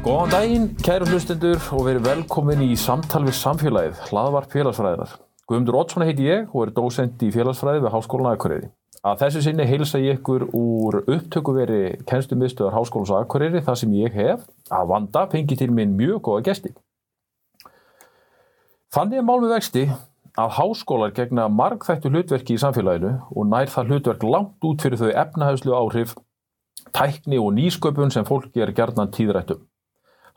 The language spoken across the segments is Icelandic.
Góðan daginn, kæru hlustendur og verið velkomin í samtal við samfélagið, hlaðvarp félagsfræðinar. Guðmundur Oddsson heiti ég og er dósend í félagsfræði við Háskólan Akureyri. Að þessu sinni heilsa ég ykkur úr upptökuveri kennslumiðstöðar Háskólans Akureyri þar sem ég hef að vanda fengi til minn mjög góða gesti. Þannig er mál með vexti að háskólar gegna margþættu hlutverki í samfélaginu og nær það hlutverk langt út fyrir þau efnahæslu áhrif, tækni og nýsköpun sem fólki er gerðnan tíðrættum.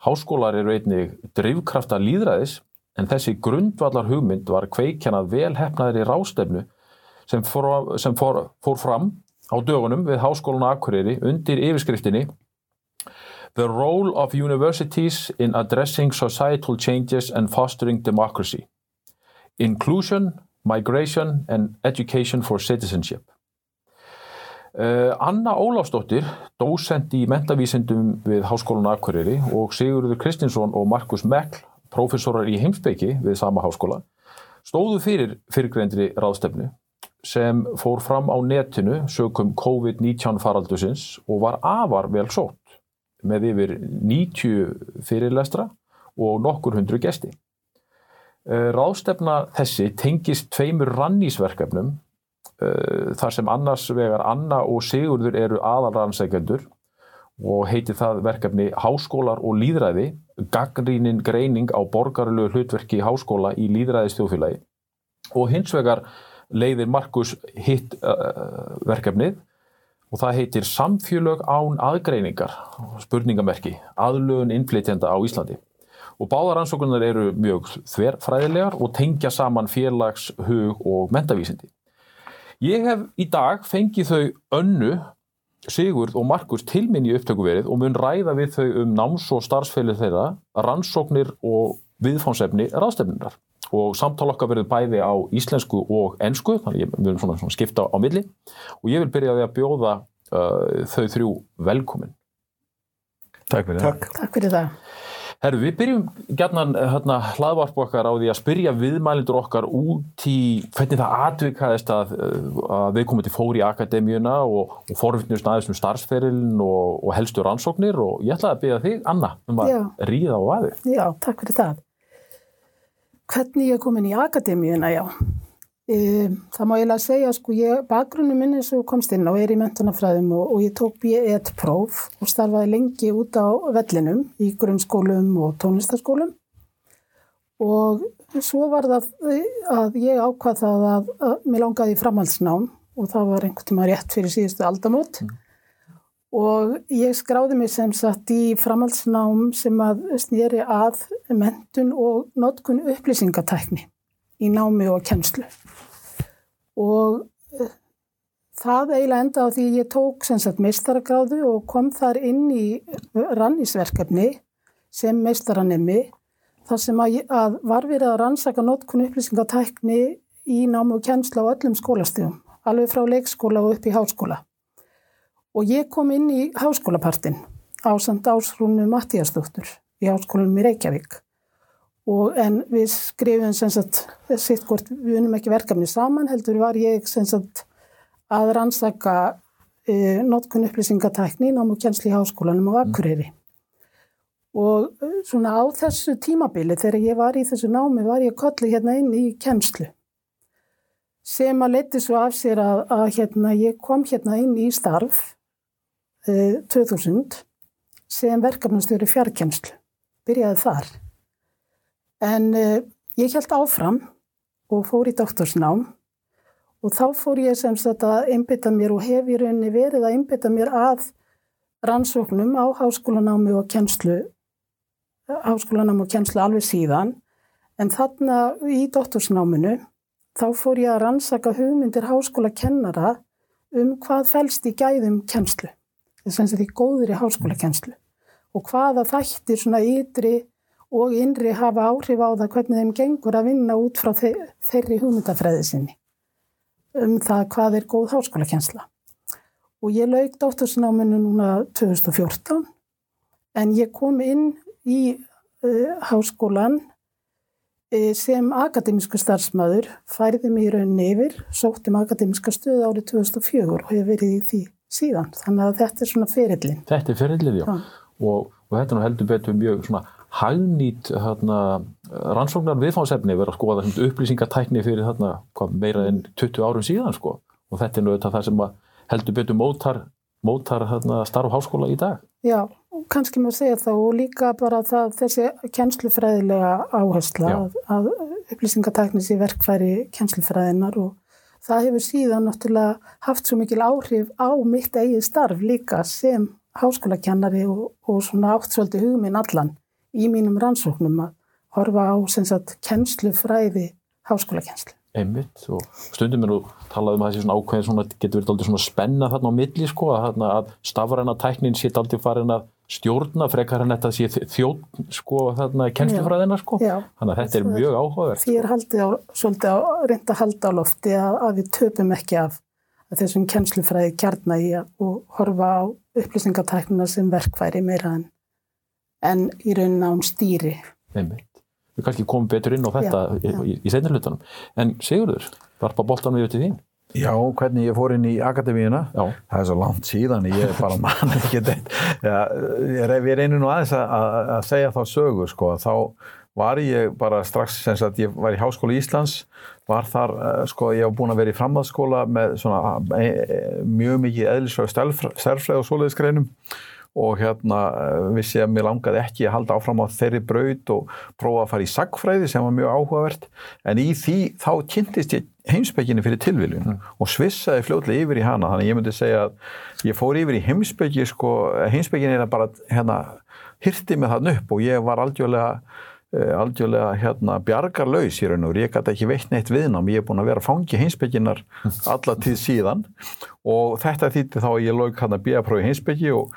Háskólar eru einnig drivkrafta líðræðis en þessi grundvallar hugmynd var kveikjanað velhefnaðri rástefnu sem, fór, sem fór, fór fram á dögunum við Háskólan Akureyri undir yfirskriftinni The Role of Universities in Addressing Societal Changes and Fostering Democracy. Inclusion, Migration and Education for Citizenship. Uh, Anna Ólafsdóttir, dósend í mentavísindum við Háskólan Akureyri og Sigurður Kristinsson og Markus Mekl, professorar í heimsbyggi við sama háskóla, stóðu fyrir fyrirgreyndri ráðstefnu sem fór fram á netinu sögum COVID-19 faraldusins og var afar vel sótt með yfir 90 fyrirlestra og nokkur hundru gesti. Uh, ráðstefna þessi tengist tveimur rannísverkefnum þar sem annars vegar Anna og Sigurður eru aðalrannsækjendur og heiti það verkefni Háskólar og líðræði, gaggrínin greining á borgarlegu hlutverki háskóla í líðræðistjóðfélagi og hins vegar leiðir Markus hitt uh, verkefnið og það heitir Samfjölög án aðgreiningar, spurningamerki, aðlögun innflytjenda á Íslandi. Og báðar ansókunar eru mjög þverfræðilegar og tengja saman félags, hug og mentavísindi. Ég hef í dag fengið þau önnu, Sigurd og Markus til minn í upptökuverið og mun ræða við þau um náms- og starfsfélið þeirra, rannsóknir og viðfánsefni ráðstefninar. Og samtal okkar verður bæði á íslensku og ennsku, þannig við viljum svona, svona skipta á milli. Og ég vil byrja við að bjóða uh, þau þrjú velkomin. Takk fyrir Takk. það. Takk fyrir það. Herru, við byrjum gætna hérna, hlaðvarp okkar á því að spyrja viðmælindur okkar út í hvernig það atvikaðist að, að við komum til fóri í akademíuna og, og forvittnust aðeins um starfsferilin og, og helstu rannsóknir og ég ætlaði að byrja þig, Anna, um að Já. ríða á aði. Já, takk fyrir það. Hvernig ég er komin í akademíuna, já. Það má eiginlega segja, sko, ég, bakgrunni minn eins og komst inn á er í mentunafræðum og, og ég tók B1 próf og starfaði lengi út á vellinum í grunnskólum og tónlistaskólum og svo var það að ég ákvað það að, að mér langaði í framhaldsnám og það var einhvern tíma rétt fyrir síðustu aldamót. Og ég skráði mig sem sagt í framhaldsnám sem að snýri að mentun og notkun upplýsingatækni í námi og kennslu og eh, það eiginlega enda á því ég tók sagt meistaragráðu og kom þar inn í rannísverkefni sem meistaranemi þar sem að, að var verið að rannsaka notkun upplýsingatækni í námi og kennslu á öllum skólastíðum, alveg frá leikskóla og upp í háskóla. Og ég kom inn í háskólapartin á samt ásrúnu Mattíasdóttur í háskólanum í Reykjavík. Og en við skrifum sem sagt, sitt hvort við unum ekki verkefni saman, heldur var ég sem sagt að rannsaka e, notkun upplýsingatækni í námu kjensli í háskólanum á Akureyri. Og eh, svona á þessu tímabili þegar ég var í þessu námi var ég kolli hérna inn í kennslu sem að leti svo af sér að, að hérna, ég kom hérna inn í starf eh, 2000 sem verkefnastjóri fjarkenslu. Byrjaði þar. En eh, ég held áfram og fór í doktorsnám og þá fór ég sem sagt að einbytta mér og hef í rauninni verið að einbytta mér að rannsóknum á háskólanámi og kennslu, háskólanámi og kennslu alveg síðan. En þarna í doktorsnáminu þá fór ég að rannsaka hugmyndir háskólakennara um hvað fælst í gæðum kennslu, þess að því góður í háskólakenslu og hvaða þættir svona ytri og innri hafa áhrif á það hvernig þeim gengur að vinna út frá þe þeirri hugmyndafræði sinni. um það hvað er góð háskólakensla. Og ég lauk dóttursnáminu núna 2014 en ég kom inn í uh, háskólan uh, sem akademísku starfsmæður, færði mig í rauninni yfir, sóttum akademíska stöðu árið 2004 og hefur verið í því síðan. Þannig að þetta er svona ferillin. Þetta er ferillin, já. já. Og, og þetta nú heldur betur mjög svona hagnýtt hérna, rannsóknar viðfáðsefni verið að skoða upplýsingatækni fyrir þarna, hvað, meira en 20 árum síðan sko. og þetta er náttúrulega það sem heldur betur mótar, mótar hérna, starf háskóla í dag. Já, kannski maður segja þá og líka bara það, þessi kjenslufræðilega áhersla að, að upplýsingatæknis í verkfæri kjenslufræðinar og það hefur síðan náttúrulega haft svo mikil áhrif á mitt eigið starf líka sem háskólakennari og, og svona átt svolítið hugminn allan í mínum rannsóknum að horfa á sagt, kennslufræði háskólakenslu. Einmitt og stundum er nú talað um að þessi svona ákveðin svona, getur verið aldrei svona spenna þarna á milli sko að, að stafræna tæknin sé aldrei farin að stjórna frekar en þetta sé þjótt sko þarna kennslufræðina sko. Já, Þannig að þetta er mjög áhugaverð. Því er haldið á, svolítið á, reynda að halda á lofti að, að við töpum ekki af þessum kennslufræði kjarna í að horfa á upplýsingatæknina sem verkværi meira en en í raunin án stýri. Einmitt. Við kannski komum betur inn á þetta já, já. í, í senir hlutunum. En Sigurður, varpa boltan við til þín? Já, hvernig ég fór inn í akademíuna, já. það er svo langt síðan, ég er bara mann ekki þetta. Við reynum nú aðeins að, að segja þá sögu, sko, þá var ég bara strax, sem sagt, ég var í Háskóla Íslands, var þar, eh, sko, ég var búin að vera í framhaldsskóla með svona e, e, mjög mikið eðlisvæg stærfræð og svoleiðisgreinum og hérna eh, vissi að mér langaði ekki að halda áfram á þeirri braut og prófa að fara í sagfræði sem var mjög áhugavert. En í því þá kynntist ég heimsbygginni fyrir tilviljun mm. og svissaði fljóðlega yfir í hana. Þannig ég myndi segja að ég fór yfir í heimsbyggi sko, heimsbygginni er bara hérna hirti mig þann upp og ég var aldjóðlega eh, algjörlega hérna, bjargarlaus í raun og ég gæti ekki veitt neitt viðnám. Ég er búin að vera að fangi heimsbygginar alla tíð síðan. Og þetta þýtti þá að ég lók hann að býja prófi heimsbyggi og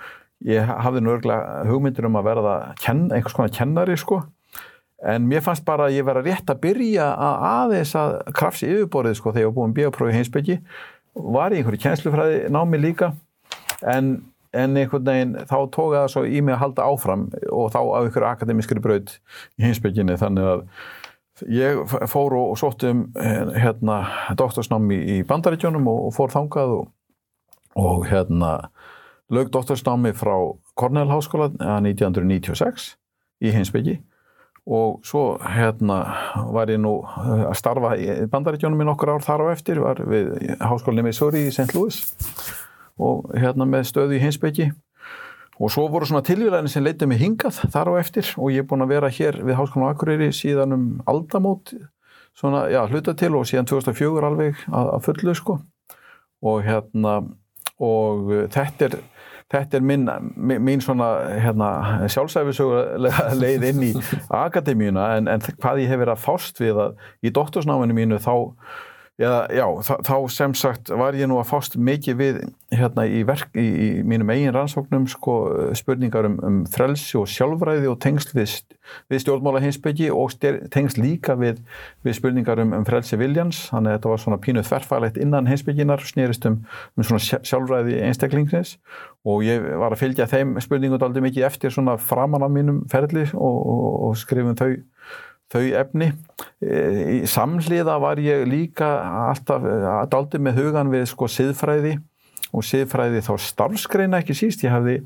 ég hafði nú örgulega hugmyndir um að verða kenn, einhvers konar kennari sko. En mér fannst bara að ég vera rétt að byrja að aðeins að krafsi yfirborðið sko þegar ég var búin bíoprófi heimsbyggi var í einhverju kjenslufræði námi líka en, en einhvern veginn þá tók það svo í mig að halda áfram og þá á einhverju akademískri braud í heimsbygginni þannig að ég fór og sótt um hérna doktorsnámi í bandaríkjónum og, og fór þangað og, og hérna lög doktorsnámi frá Cornell Háskóla 1996 í Hinsbyggi og svo hérna var ég nú eh, að starfa í bandaríkjónum í nokkur ár. Þar á eftir, var við Háskólinni Missouri í St. Louis og hérna með stöðu í Hinsbyggi og svo voru svona tilvíðlæðin sem leitið mig hingað þar á eftir og ég er búin að vera hér við Háskólinni Akureyri síðan um aldamót svona, já, hluta til og síðan 2004 alveg að, að fullu sko. Og hérna og þetta er þetta er minn, mín svona hérna, sjálfsæfisögulega leið inn í akademíuna en, en hvað ég hef verið að fást við að í doktorsnáminu mínu þá Já, já þá, þá sem sagt var ég nú að fást mikið við hérna í, verk, í, í mínum eigin rannsóknum sko, spurningar um, um frelsi og sjálfræði og tengsl við, við stjórnmála hinsbyggi og tengsl líka við, við spurningar um, um frelsi viljans þannig að þetta var svona pínuð þverfælegt innan hinsbygginar snýrist um, um svona sjálfræði einstaklingsins. Og ég var að fylgja þeim spurningum aldrei mikið eftir svona framan á mínum ferli og, og, og skrifum þau þau efni. E, í samhliða var ég líka alltaf aldrei með hugan við sko siðfræði og siðfræði þá starfskreina ekki síst. Ég hafði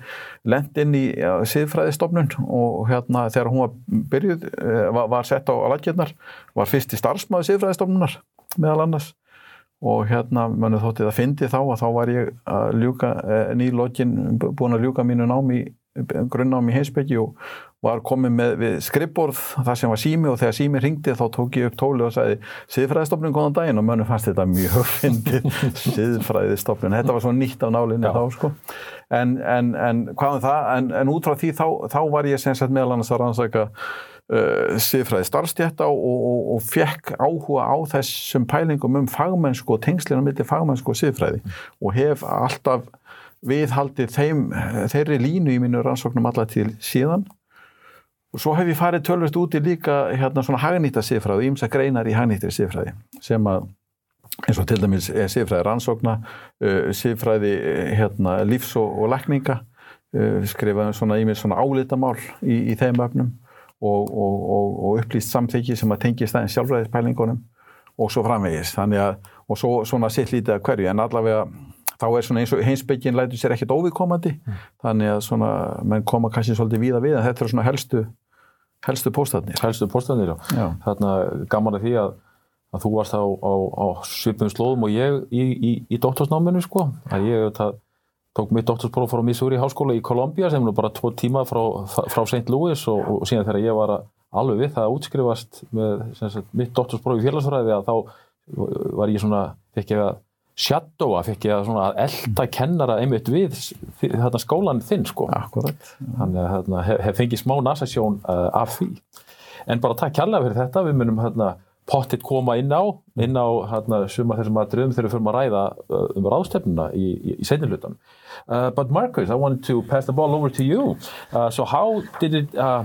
lend inn í siðfræðistofnun og hérna þegar hún var byrjuð, e, var, var sett á aðlækjarnar, var fyrst í starfsmaðu siðfræðistofnunar meðal annars og hérna mann þótti það fyndi þá að þá var ég að ljúka e, nýlógin, búin að ljúka mínu námi grunnám í heimsbyggi og var komið með skrippborð þar sem var sími og þegar sími ringdi þá tók ég upp tóli og sagði siðfræðistofnun góðan daginn. Og mönnum fannst þetta mjög fyndi siðfræðistofnun, þetta var svo nýtt af nálinni þá sko. En, en, en hvað um það, en, en út frá því þá, þá var ég sem sagt meðal annars að rannsæka uh, siðfræði starfstjætta og, og, og fekk áhuga á þessum pælingum um fagmennsku og tengslinu millir fagmennsku og siðfræði. Mm. og hef alltaf viðhaldið þeim, þeirri línu í mínu rannsóknum alla til síðan og svo hef ég farið tölvist úti líka hérna svona hagnýtta sifræði, ímsa greinar í hagnýttri sifræði sem að eins og til dæmis síðfræði rannsókna, síðfræði hérna, lífs og, og lækninga, skrifaði svona í mig svona álitamál í, í þeim öfnum og, og, og upplýst samþykki sem að tengja stæðin sjálfræðispælingunum og svo framvegis. Þannig að, og svo svona sitt lítið að hverju, en allavega þá er svona eins og heimsbyggin lætur sér ekkert óviðkomandi, mm. þannig að svona menn koma kannski svolítið víða við, en þetta er svona helstu, helstu póstatnir. Helstu póstatnir, já. já. Þarna gaman að því að að þú varst á, á, á svipum slóðum og ég í, í, í doktorsnáminu sko, að ég það, tók mitt doktorspróf frá Missouri háskóla í Columbia sem er bara tvo tíma frá, frá St. Louis og, og síðan þegar ég var alveg við það að útskrifast með sagt, mitt doktorspróf í félagsfræði að þá var ég svona, fekk ég að shadowa, fekk ég að svona að elda kennara einmitt við þarna skólan þinn sko. Akkurat. Þannig að hérna, hef, hef fengið smá nasasjón uh, af því. En bara takk kærlega fyrir þetta, við munum hérna pottitt koma inn á, inn á hérna, suma þessum aðdröðum þegar við fyrir að ræða uh, um ráðstefnuna í, í, í seinlutan. Uh, but Marcus, I wanted to pass the ball over to you. Uh, so how did it uh,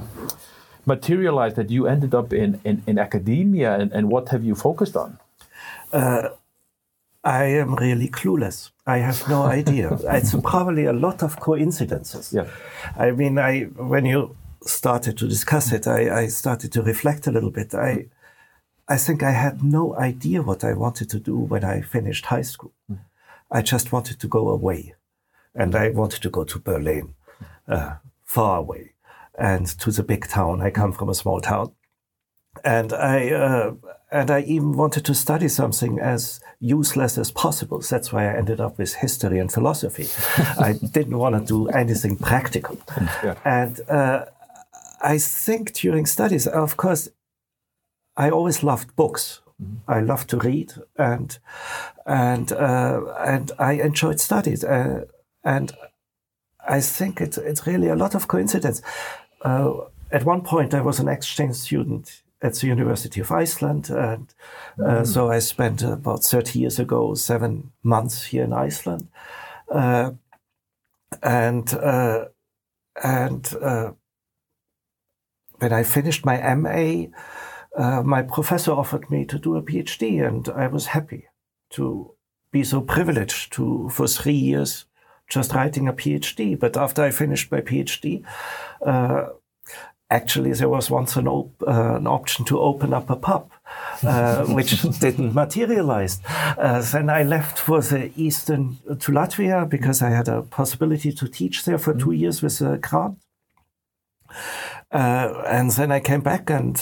materialize that you ended up in, in, in academia and, and, what have you focused on? I am really clueless. I have no idea. it's probably a lot of coincidences. Yeah. I mean, I when you started to discuss it, I, I started to reflect a little bit. I I think I had no idea what I wanted to do when I finished high school. Mm. I just wanted to go away. And I wanted to go to Berlin, uh, far away, and to the big town. I come from a small town. And I, uh, and I even wanted to study something as useless as possible. That's why I ended up with history and philosophy. I didn't want to do anything practical. Yeah. And uh, I think during studies, of course, I always loved books. Mm-hmm. I loved to read, and and uh, and I enjoyed studies, uh, and I think it's it's really a lot of coincidence. Uh, at one point, I was an exchange student at the University of Iceland, and mm. so I spent about thirty years ago seven months here in Iceland, uh, and uh, and when I finished my MA uh, my professor offered me to do a PhD, and I was happy to be so privileged to, for three years, just writing a PhD. But after I finished my PhD, uh, actually there was once an, op- uh, an, option to open up a pub, uh, which didn't materialize. Uh, then I left for the eastern to Latvia because I had a possibility to teach there for two years with a grant. Uh, and then I came back and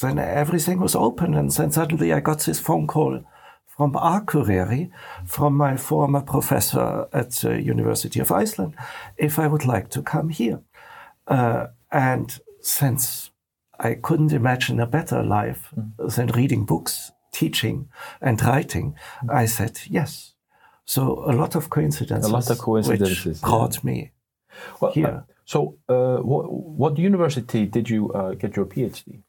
then everything was open. And then suddenly I got this phone call from Akureyri, from my former professor at the University of Iceland, if I would like to come here. Uh, and since I couldn't imagine a better life mm. than reading books, teaching, and writing, mm. I said yes. So a lot of coincidences. A lot of coincidences. brought yeah. me well, here. So, uh, what, what, university did you uh, get your PhD?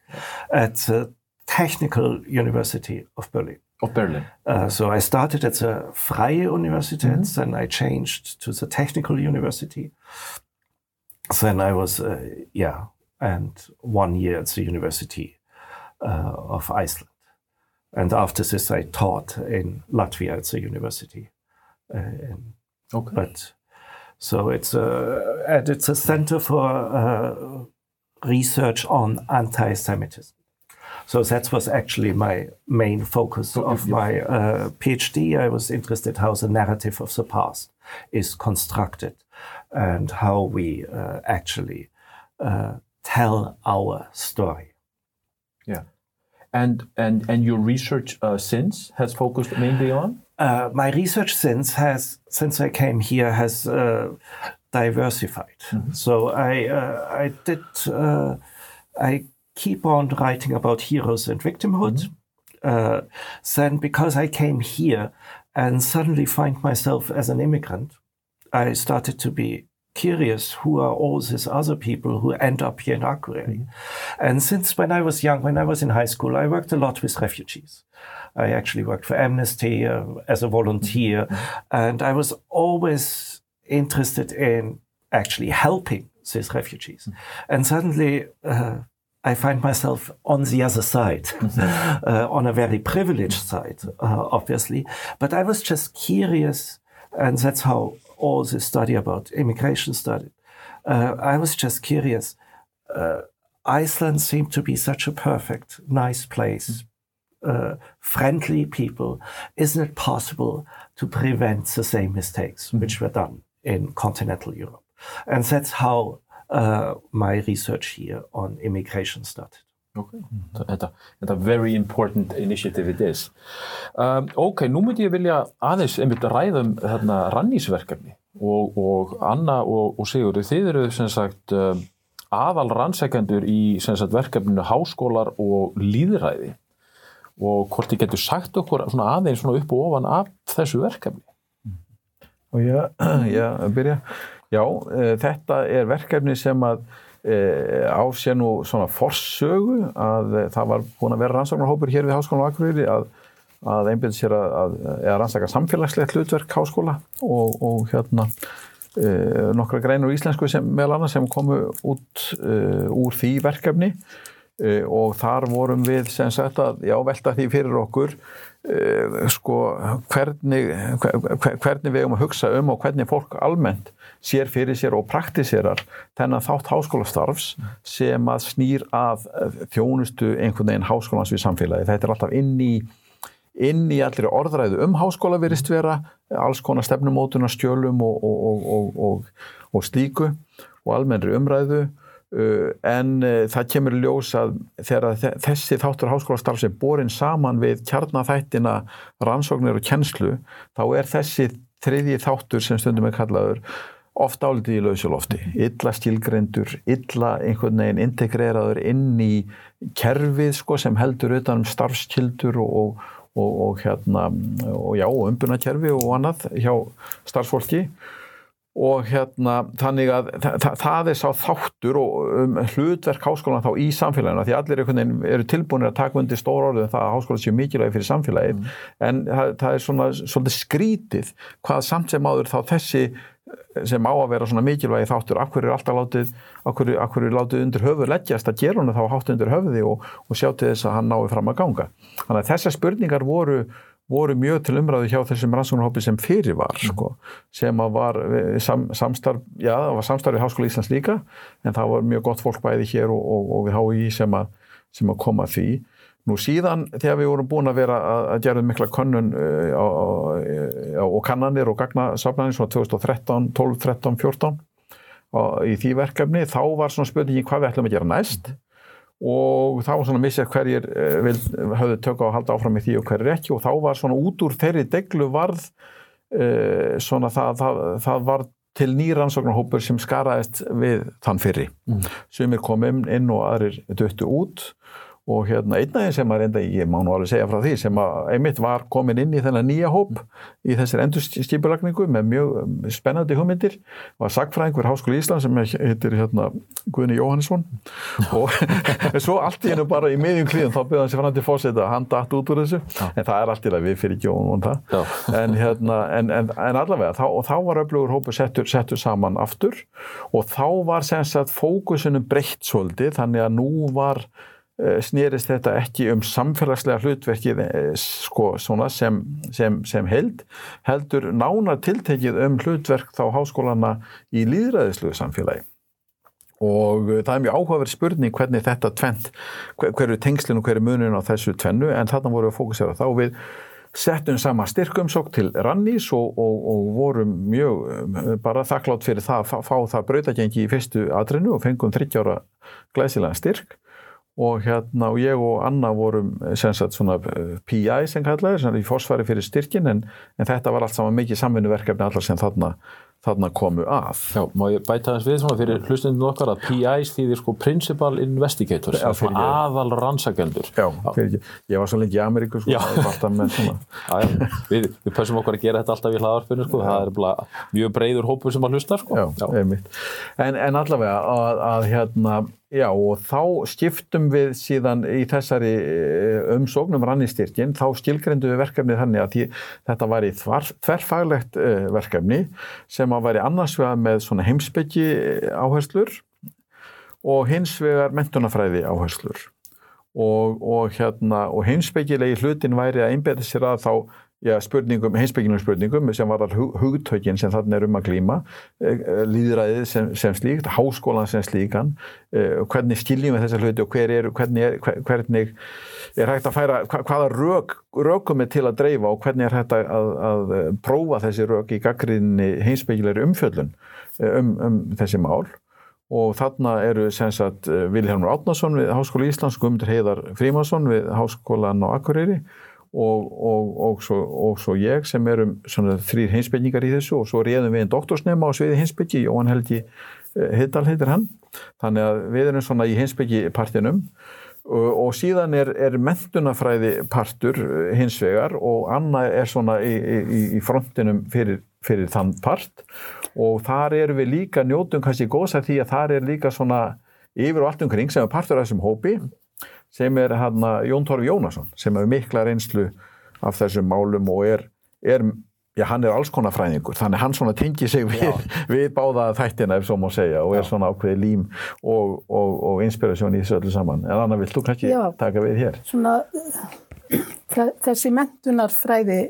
At the Technical University of Berlin. Of Berlin. Uh, so I started at the Freie Universität, mm -hmm. then I changed to the Technical University. Then I was, uh, yeah, and one year at the University uh, of Iceland. And after this, I taught in Latvia at the university. Uh, okay. But so it's a, and it's a center for uh, research on anti-Semitism. So that was actually my main focus of my uh, PhD. I was interested how the narrative of the past is constructed and how we uh, actually uh, tell our story. Yeah, and and and your research uh, since has focused mainly on uh, my research since has since I came here has uh, diversified. Mm-hmm. So I uh, I did uh, I keep on writing about heroes and victimhood. Mm-hmm. Uh, then because I came here and suddenly find myself as an immigrant, I started to be curious who are all these other people who end up here in Akureyri. Mm-hmm. And since when I was young, when I was in high school, I worked a lot with refugees. I actually worked for Amnesty uh, as a volunteer, mm-hmm. and I was always interested in actually helping these refugees. Mm-hmm. And suddenly, uh, I find myself on the other side, mm-hmm. uh, on a very privileged side, uh, obviously. But I was just curious, and that's how all this study about immigration study. Uh, I was just curious. Uh, Iceland seemed to be such a perfect, nice place, uh, friendly people. Isn't it possible to prevent the same mistakes mm-hmm. which were done in continental Europe? And that's how uh, my research here on immigration started. Okay, þetta er very important initiative it is. Um, ok, nú myndi ég vilja aðeins einmitt ræðum hérna rannísverkefni og, og Anna og, og Sigurður, þið eru sagt um, aðal rannsækjandur í sagt verkefninu háskólar og líðræði og hvort þið getur sagt okkur svona aðeins svona upp og ofan af þessu verkefni. Og ég, ég byrja Já, e, þetta er verkefni sem að á sér nú svona forsögu að e, það var búin að vera rannsóknarhópur hér við Háskólanum Akureyri að, að einbjönd sér að, að rannsaka samfélagslegt hlutverk háskóla og, og hérna e, nokkra greinur íslensku sem meðal annars sem komu út e, úr því verkefni. E, og þar vorum við sem sagt að já, velta því fyrir okkur sko hvernig, hvernig við erum að hugsa um og hvernig fólk almennt sér fyrir sér og praktiserar þennan þátt háskólastarfs sem að snýr að þjónustu einhvern veginn háskólans við samfélagi. Þetta er alltaf inn í, inn í allir orðræðu um háskóla verist vera, alls konar stefnumótuna, stjölum og, og, og, og slíku og almennri umræðu en uh, það kemur ljós að þegar þessi þáttur háskólastarf sem borin saman við kjarnaþættina rannsóknir og kennslu þá er þessi þriðji þáttur sem stundum er kallaður oft álitið í lausulofti, illa stílgrendur, illa einhvern veginn integreraður inn í kerfið sko, sem heldur utanum starfskildur og, og, og, hérna, og umbunarkerfi og annað hjá starfsfólki og hérna þannig að það, það er sá þáttur og um, hlutverk háskólan þá í samfélaginu því allir eru tilbúinir að taka undir stór orðið um það að háskólan séu mikilvægi fyrir samfélagið. Mm. en það, það er svona svolítið skrítið hvað samt sem áður þá þessi sem á að vera svona mikilvægi þáttur af hverju er alltaf látið af hverju, af hverju er látið undir höfuð leggjast? Að gera hann þá hátt undir höfuði og, og sjá til þess að hann nái fram að ganga. Þannig að þessar spurningar voru, voru mjög til umræðu hjá þessum rannsóknarhópi sem fyrir var mm. sko, sem að var eh, sam, samstarf, já það var samstarf í Háskóla Íslands líka en það var mjög gott fólk bæði hér og, og, og við HÍ sem að, sem að koma því Nú síðan þegar við vorum búin að vera að gera mikla könnun uh, og kannanir og gagnasafnanir svona 2013, 12, 13, 14 í því verkefni þá var svona spurningi hvað við ætlum að gera næst og þá var svona missið hverjir uh, höfðu tökka að halda áfram í því og hverjir ekki. Og þá var svona út úr þeirri deglu varð uh, svona það, það, það var til nýrannsóknarhópur sem skaraðist við þann fyrri. Mm. sem er komið inn og aðrir döttu út og hérna einn aðeins sem að reynda, ég má nú alveg segja frá því, sem að einmitt var komin inn í þennan nýja hóp í þessir endurstýpulagningu með mjög spennandi hugmyndir, var sagfræðingur Háskóli Ísland sem heitir hérna Guðni Jóhannesson. Og svo allt í hennu bara í miðjum klíðum þá byrði hann sér fram til fórseta að hann dætt út úr þessu, Já. en það er allt í það við fyrir Jón og það, en hérna en, en, en allavega, þá, þá var öflugur hópu settur, settur saman aftur. Og þá var sem sagt fókusunum breytt svolítið, þannig að nú var snýrist þetta ekki um samfélagslega hlutverkið eh, sko, sem, sem, sem held, heldur nána tiltekið um hlutverk þá háskólana í líðræðisluðu samfélagi. Og eh, það er mjög áhugaverð spurning hvernig þetta tvent, hverju tengslinn og hverju munin á þessu tvennu, en þarna vorum við að fókusera þá við settum sama styrkumsók til Rannís og, og, og vorum mjög bara þakklátt fyrir það að fá það brautagengi í fyrstu aðrinu og fengum 30 ára glæsilega styrk og hérna og ég og Anna vorum sem sagt svona eh, PI sem kallaði, svona í fósfæri fyrir styrkin en, en þetta var allt saman mikið samvinnuverkefni allar sem þarna, þarna komu að. Já, má ég bæta þess við svona fyrir hlustundinu okkar að PIs þýðir sko Principal Investigators, ja, svona aðal rannsakendur. Já, fyrir ekki, ég var svo lengi í Ameríku sko, það er alltaf með svona. Já, já, við, við pössum okkar að gera þetta alltaf í hlaðarpunni sko, já. það er mjög breyður hópur sem að hlusta sko. Já, já. einmitt. En, en allavega að, að hérna Já og þá skiptum við síðan í þessari eh, umsóknum rannistyrkin, þá skilgrendu við verkefnið þannig að því, þetta var í þverfaglegt uh, verkefni sem að væri annars vegar með heimsbyggi áherslur og hins vegar mentunafræði áherslur. Og, og, hérna, og heimsbyggilegi hlutin væri að einbeta sér að þá já, spurningum, heimsbyggilegu spurningum sem var hugtökin sem þarna er um að glýma eh, líðræðið sem, sem slíkt, háskólan sem slíkan eh, hvernig skiljum við þessa hluti og hver er, hvernig, er, hvernig er hægt að færa, hvaða rök, rökum er til að dreifa og hvernig er hægt að, að, prófa þessi rök í gaggrinni heimsbyggilegri umfjöllun um, um þessi mál. Og þarna eru sem sagt eh, Vilhelmur Átnarsson við Háskóla Íslands, Guðmundur Heiðar Frímansson við Háskólan á Akureyri og, og, og, svo, og svo ég sem erum þrýr hinsbyggingar í þessu og svo reyðum við einn doktorsnema á sviði hinsbyggi, Jóhann Helgi Hiddal heitir hann, þannig að við erum svona í hinsbyggipartinum og síðan er, er mentunafræði partur hins vegar og annað er svona í, í, í frontinum fyrir, fyrir þann part. Og þar erum við líka njótum kannski góðs að því að þar er líka svona yfir og allt umkring sem er partur af þessum hópi sem er hérna Jón Torfi Jónasson sem hefur mikla reynslu af þessum málum og er, er já hann er alls konar fræðingur þannig hann svona tengir sig við, við báða þættina ef svo má segja og er já. svona ákveði lím og, og, og inspirasjón í þessu öllu saman en Anna, vilt þú kannski já. taka við hér? Svona þessi mentunarfræði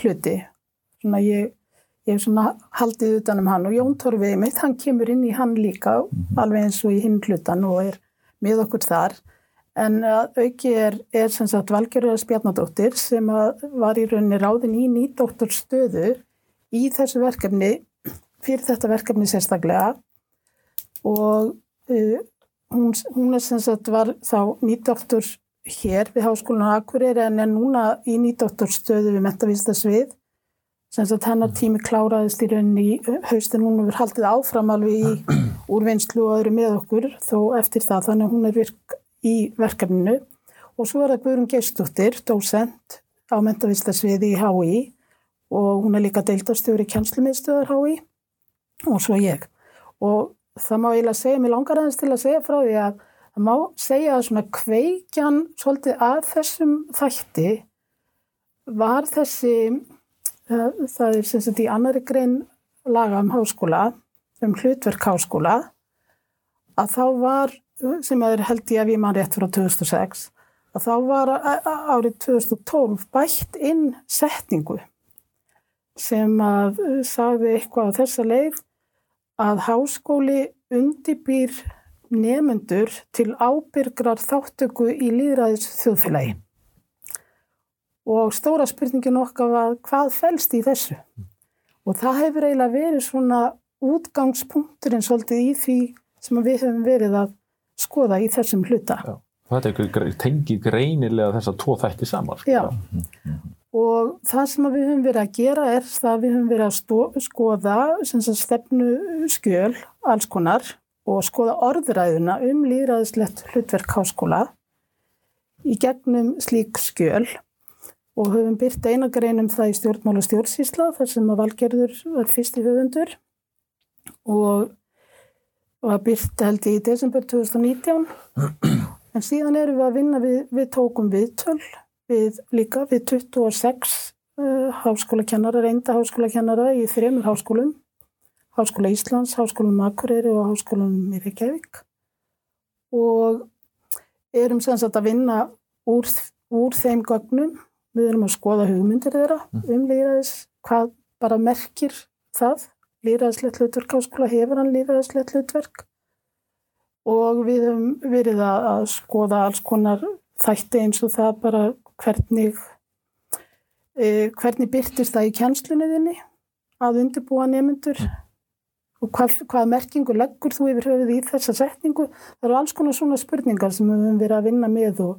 hluti svona ég ég hef svona haldið utanum hann og Jón Torfið mitt, hann kemur inn í hann líka mm -hmm. alveg eins og í hinn hlutan og er með okkur þar en auki er, er sem sagt Valgerður Spjarnadóttir sem var í rauninni ráðin í nýdótturstöðu í þessu verkefni fyrir þetta verkefni sérstaklega. Og uh, hún, hún er sem sagt var þá nýdóttur hér við Háskólan Akureyri en er núna í nýdótturstöðu við mentavístasvið sem sagt hennar tími kláraðist í rauninni í haustin, hún hefur haldið áfram alveg í úrvinnslu og öðru með okkur þó eftir það, þannig að hún er virk í verkefninu. Og svo er það Guðrun Geistóttir, dósent á mentavistarsviði í HÍ og hún er líka deildarstjóri kjænslumiðstöðar HÍ og svo ég. Og það má eiginlega segja, mér langar aðeins til að segja frá því að það má segja að svona kveikjan svolítið að þessum þætti var þessi það er sem sagt í annari grein laga um háskóla, um hlutverk háskóla, að þá var, sem er held ég að við mann rétt frá 2006, að þá var árið 2012 bætt inn setningu sem að sagði eitthvað á þessa leið að háskóli undibýr nefnendur til ábyrgrar þáttöku í líðræðis þjóðfélagi og stóra spurningin okkar var hvað fælst í þessu? Og það hefur eiginlega verið svona útgangspunkturinn svolítið í því sem við höfum verið að skoða í þessum hluta. Já, þetta tengir greinilega þess að tvo þætti saman. Sko. Já, og það sem við höfum verið að gera er að við höfum verið að stó, skoða stefnu skjöl, alls konar, og skoða orðræðuna um líðræðislegt hlutverk háskóla í gegnum slík skjöl og höfum byrt einagreinum það í stjórnmála stjórnsísla þar sem að valgerður var fyrst í höfundur og var byrt held í desember 2019 en síðan erum við að vinna við, við tókum viðtöl við líka við 26 uh, háskólakennara, reynda háskólakennara í þremur háskólum. Háskóla Íslands, Háskólum Akureyri og Háskólum í Reykjavík. Og erum sem sagt að vinna úr, úr þeim gögnum. Við erum að skoða hugmyndir þeirra mm. um líðræðis, hvað bara merkir það, líðræðislegt hlutverk áskóla, hefur hann líðræðislegt hlutverk og við höfum verið að skoða alls konar þætti eins og það bara hvernig, eh, hvernig byrtist það í kjænslunniðinni að undirbúa nefnendur og hvað, hvað merkingu leggur þú yfir höfuð í þessa setningu. Það eru alls konar svona spurningar sem við höfum verið að vinna með og,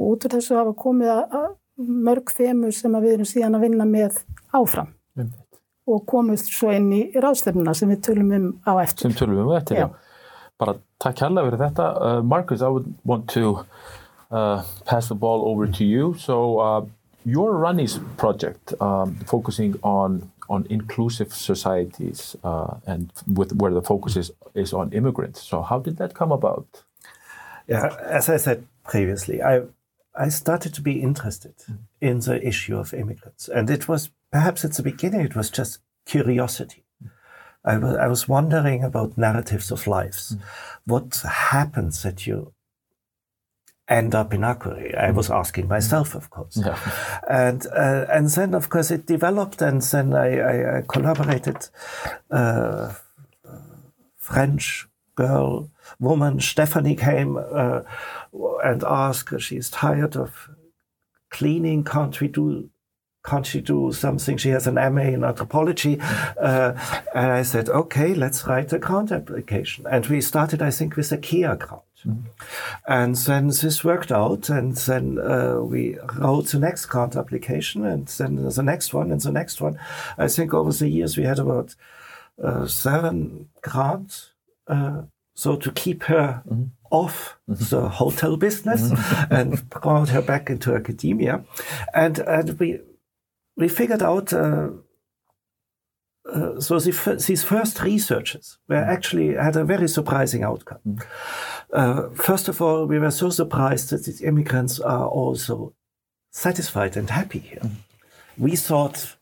og út af þessu hafa komið að mörg þemur sem við erum síðan að vinna með áfram. Og komust svo inn í ráðstöfnuna sem við tölum um á eftir. Sem tölum um á eftir, já. já. Bara takk hérlega fyrir þetta. Uh, Marcus, I would want to uh, pass the ball over to you. So uh, your Runnies project um, focusing on on inclusive societies uh, and with where the focus is, is on immigrants. So how did that come about? Yeah, as I said previously, I I started to be interested mm. in the issue of immigrants. And it was perhaps at the beginning, it was just curiosity. Mm. I, I was wondering about narratives of lives. Mm. What happens that you end up in Akureyri? I was asking myself, of course. Yeah. And uh, and then, of course, it developed, and then I, I, I collaborated. Uh, French girl, woman, Stephanie came uh, and asked. She's tired of cleaning. Can't we do can't she do something? She has an MA in anthropology. Uh, and I said, okay, let's write a grant application. And we started, I think, with a Kia grant. Mm-hmm. And then this worked out. And then uh, we wrote the next grant application and then the next one and the next one. I think over the years we had about uh, seven grants. Uh, so to keep her mm-hmm. off the hotel business mm-hmm. and brought her back into academia. And, and we, we figured out uh, uh, so the, these first researches were mm. actually had a very surprising outcome. Mm. Uh, first of all, we were so surprised that these immigrants are also satisfied and happy here. Mm. We thought,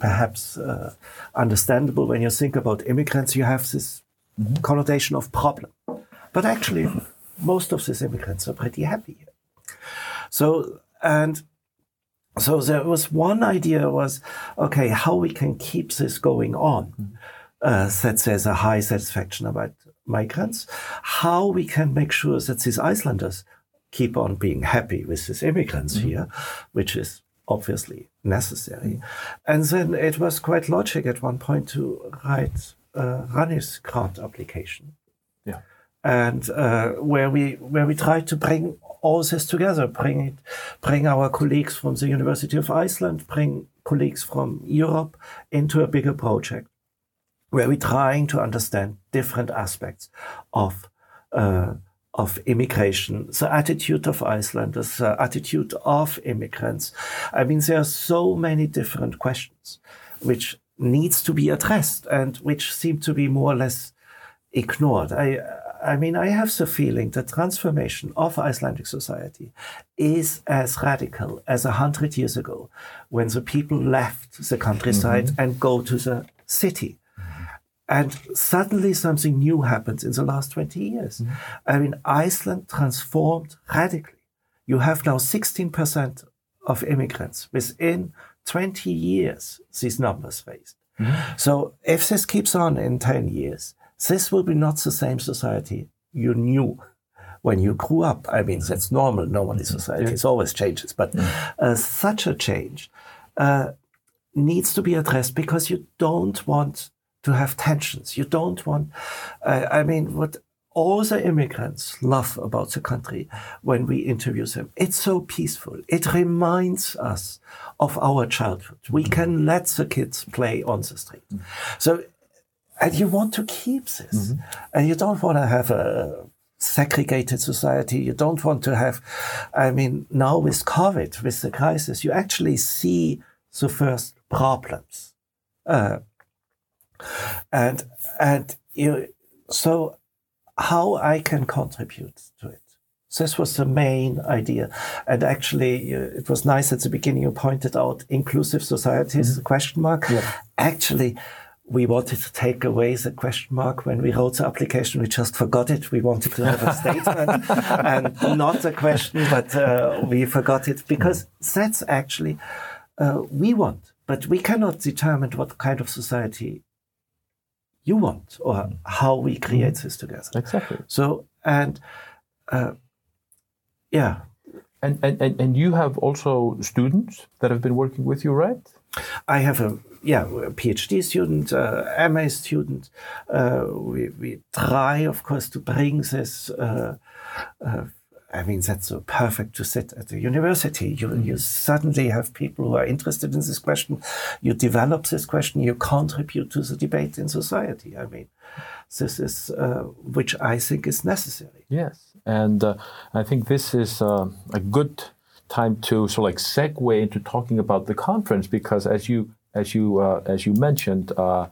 perhaps uh, understandable when you think about immigrants, you have this mm-hmm. connotation of problem. But actually, most of these immigrants are pretty happy here. So, and so there was one idea was, okay, how we can keep this going on. Mm. Uh, that there's a high satisfaction about migrants, how we can make sure that these Icelanders keep on being happy with these immigrants mm-hmm. here, which is obviously necessary. Mm-hmm. And then it was quite logic at one point to write uh, Rani's grant application. Yeah. And uh, where we where we tried to bring all this together, bring it, bring our colleagues from the University of Iceland, bring colleagues from Europe into a bigger project where we're trying to understand different aspects of uh, of immigration, the attitude of Icelanders, the attitude of immigrants. I mean, there are so many different questions which needs to be addressed and which seem to be more or less ignored. I, I mean, I have the feeling the transformation of Icelandic society is as radical as a hundred years ago when the people left the countryside mm-hmm. and go to the city. And suddenly something new happens in the last 20 years. Mm-hmm. I mean, Iceland transformed radically. You have now 16% of immigrants within 20 years, these numbers raised. Mm-hmm. So if this keeps on in 10 years, this will be not the same society you knew when you grew up. I mean, that's normal. Normally, society yeah. always changes, but mm. uh, such a change uh, needs to be addressed because you don't want to have tensions. You don't want. Uh, I mean, what all the immigrants love about the country when we interview them. It's so peaceful. It reminds us of our childhood. We can let the kids play on the street. Mm. So and you want to keep this. Mm-hmm. And you don't want to have a segregated society. You don't want to have, I mean, now with COVID, with the crisis, you actually see the first problems. Uh, and, and you, so how I can contribute to it. This was the main idea. And actually, it was nice at the beginning you pointed out inclusive societies, mm-hmm. question mark. Yeah. Actually, we wanted to take away the question mark when we wrote the application. We just forgot it. We wanted to have a statement and not a question, but uh, we forgot it because that's actually uh, we want, but we cannot determine what kind of society you want or how we create this together. Exactly. So and uh, yeah. And, and and you have also students that have been working with you, right? I have a yeah, PhD student, uh, MA student. Uh, we, we try, of course, to bring this. Uh, uh, I mean, that's so perfect to sit at the university. You, mm. you suddenly have people who are interested in this question. You develop this question. You contribute to the debate in society. I mean, this is uh, which I think is necessary. Yes, and uh, I think this is a good time to sort of like segue into talking about the conference because as you as you uh, as you mentioned, uh,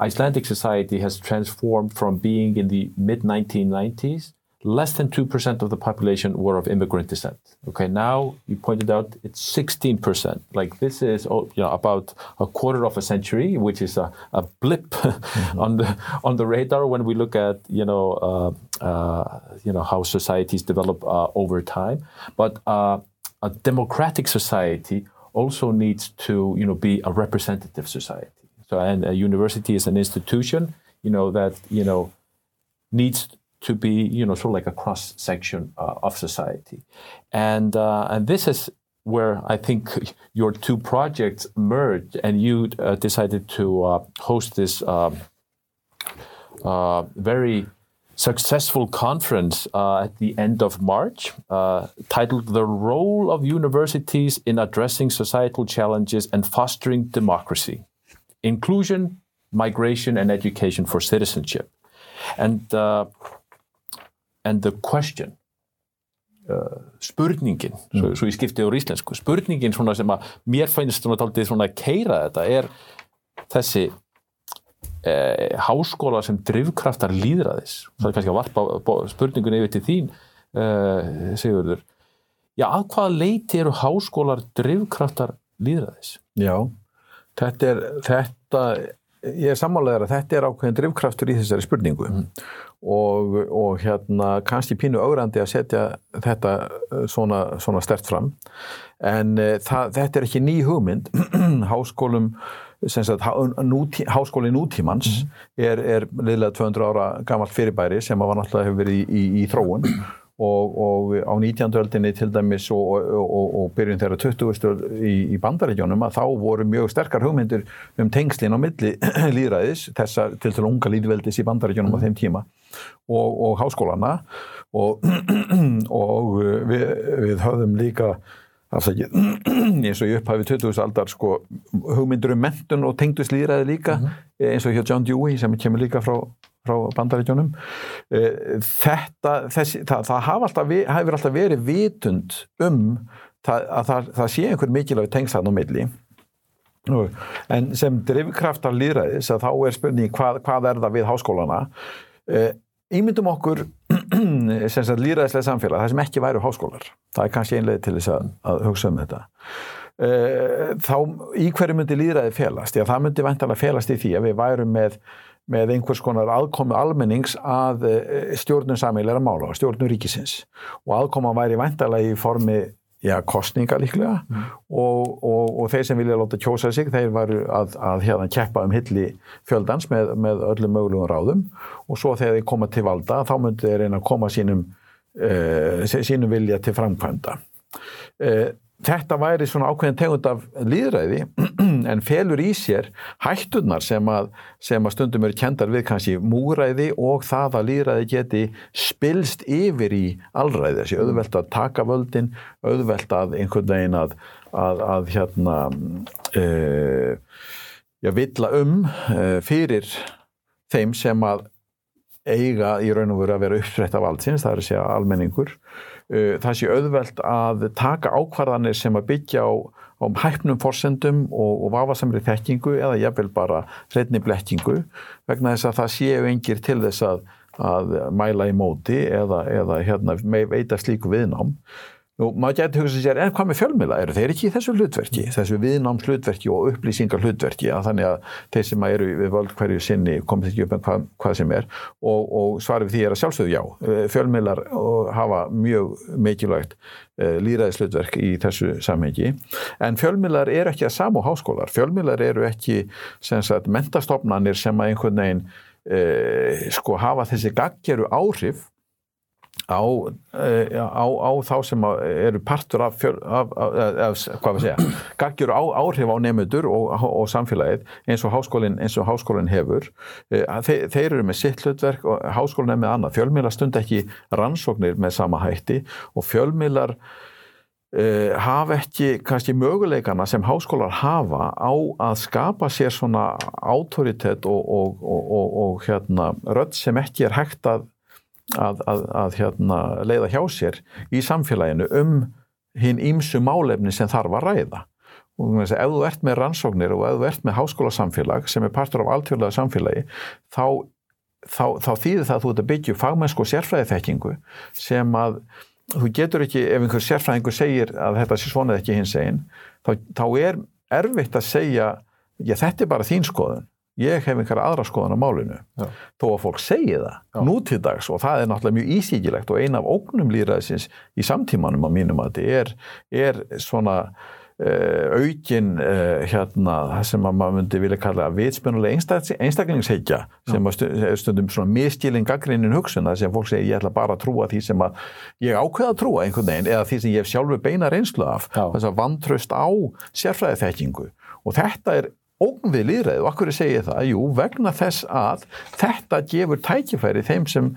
Icelandic society has transformed from being in the mid 1990s less than 2% of the population were of immigrant descent. Okay, now you pointed out it's 16%. Like this is oh, you know, about a quarter of a century, which is a, a blip mm-hmm. on the on the radar when we look at you know uh, uh, you know how societies develop uh, over time. But uh, a democratic society also needs to you know be a representative society. So and a university is an institution you know that you know needs to be, you know, sort of like a cross section uh, of society, and uh, and this is where I think your two projects merged, and you uh, decided to uh, host this um, uh, very successful conference uh, at the end of March, titled "The Role of Universities in Addressing Societal Challenges and Fostering Democracy: Inclusion, Migration, and Education for Citizenship." And and the question uh, spurningin, mm. svo, svo ég skipti á íslensku, spurningin sem að mér fænist svona taldið svona að keira þetta er þessi eh, háskóla sem drivkraftar líðræðis, það er kannski að varpa spurningun yfir til þín eh, Sigurður, já að hvaða leiti eru háskólar drivkraftar líðræðis? Já, þetta er þetta ég er sammálegar að þetta er ákveðin drivkraftur í þessari spurningu. Mm. og, og hérna kannski pínu augrandi að setja þetta eh, svona, svona stert fram. En uh, það, þetta er ekki ný hugmynd. Háskólum Sagt, nútí, háskóli nútímans mm. er, er liðlega 200 ára gammalt fyrirbæri sem var náttúrulega hefur verið í, í, í þróun og, og á 19. öldinni til dæmis og, og, og byrjun þeirra 20. í, í bandaríkjónum að þá voru mjög sterkar hugmyndir um tengslinn á milli líðræðis, þessa til til unga líðveldis í bandaríkjónum mm. á þeim tíma og háskólana og við, við höfðum líka afsakið, eins og ég upphæfið 20. aldar sko hugmyndur um mentun og tengdust líðræði líka mm -hmm. eins og hjá John Dewey sem kemur líka frá frá bandaríkjónum eh, þetta, þessi, það, það hafa alltaf, hefur alltaf verið vitund um það, að það, það sé einhver mikilvæg tengslan á milli en sem drivkraftar líðræðis að þá er spurning hvað, hvað er það við háskólana ímyndum eh, okkur líðræðislega samfélag, það sem ekki væru háskólar. Það er kannski einlega til þess að, að hugsa um þetta. Eh, þá í hverju myndi líðræði felast, já það myndi vantalega felast í því að við værum með með einhvers konar aðkomi almennings að eh, stjórnum samílæra mála, stjórnum ríkisins. Og aðkoma væri vantalega í formi já, kostninga líklega mm. og, og, og þeir sem vilja láta kjósa sig, þeir varu að, að hérna keppa um hilli fjöldans með, með öllum mögulegum ráðum og svo þegar þeir koma til valda, þá myndir þeir reyna að koma sínum, uh, sínum vilja til framkvæmda. Uh, þetta væri svona ákveðin tegund af líðræði en felur í sér hættunar sem að, sem að stundum eru kendar við kannski múræði og það að líðræði geti spilst yfir í allræði þessi auðvelt að taka völdin auðvelt að einhvern veginn að, að, að hérna uh, já, villa um uh, fyrir þeim sem að eiga í raun og veru að vera upprætt af allsins, það er að segja almenningur það sé auðvelt að taka ákvarðanir sem að byggja á, á hæfnum forsendum og, og vafasamri þekkingu eða jafnvel bara hreitni blekkingu vegna þess að það séu engir til þess að, að mæla í móti eða, eða hérna, veita slíku viðnám Nú, maður getur hugsað sér, en hvað með fjölmila? Eru þeir ekki í þessu hlutverki, þessu viðnáms hlutverki og upplýsingar hlutverki að þannig að þeir sem eru við völd hverju sinni komið ekki upp en hvað, hvað sem er og, og svarið því er að sjálfsögðu já. Eh, fjölmilar hafa mjög mikilvægt eh, líðræðislutverk í þessu samhengi en fjölmilar eru ekki að samu háskólar. Fjölmilar eru ekki sagt, mentastofnanir sem að einhvern veginn eh, sko hafa þessi gaggeru áhrif á, eh, á, á þá sem eru partur af, af, af, af segja, gaggjur á áhrif á nefnendur og, og samfélagið eins og háskólinn, eins og háskólinn hefur. Eh, Þe, þeir eru með sitt hlutverk og háskólinn er með annað, fjölmiðlar stund ekki rannsóknir með sama hætti og fjölmiðlar uh, hafa ekki kannski möguleikana sem háskólar hafa á að skapa sér svona autoritet og, og, og hérna rödd sem ekki er hægt að að, að, að hérna, leiða hjá sér í samfélaginu um hinn ímsu málefni sem þarf að ræða. Og þess að ef þú ert með rannsóknir og ef þú ert með háskólasamfélag sem er partur af alltjóðlega samfélagi, þá þá, þá þýðir það að þú ert að byggja fagmennsku og sérfræði þekkingu sem að þú getur ekki, ef einhver sérfræðingur segir að þetta sé svona ekki hins einn, þá, þá er erfitt að segja, já þetta er bara þín skoðun, ég hef einhverja aðra skoðun á málinu, já. þó að fólk segi það já. nú til dags og það er náttúrulega mjög ísíkilegt og eina af ógnum líðræðisins í samtímanum á mínum að þetta er, er svona Uh, aukin uh, hérna sem maður myndi vilja kalla vitspjónulega einstaklingsheikja sem stundum svona miskilin gaggrinnin hugsun það sem fólk segir ég ætla bara að trúa því sem að ég ákveða að trúa einhvern veginn eða því sem ég hef sjálfur beina reynslu af þess að vantraust á sérfræði þekkingu og þetta er ógn við líðræði og akkur er segið það, jú, vegna þess að þetta gefur tækifæri þeim sem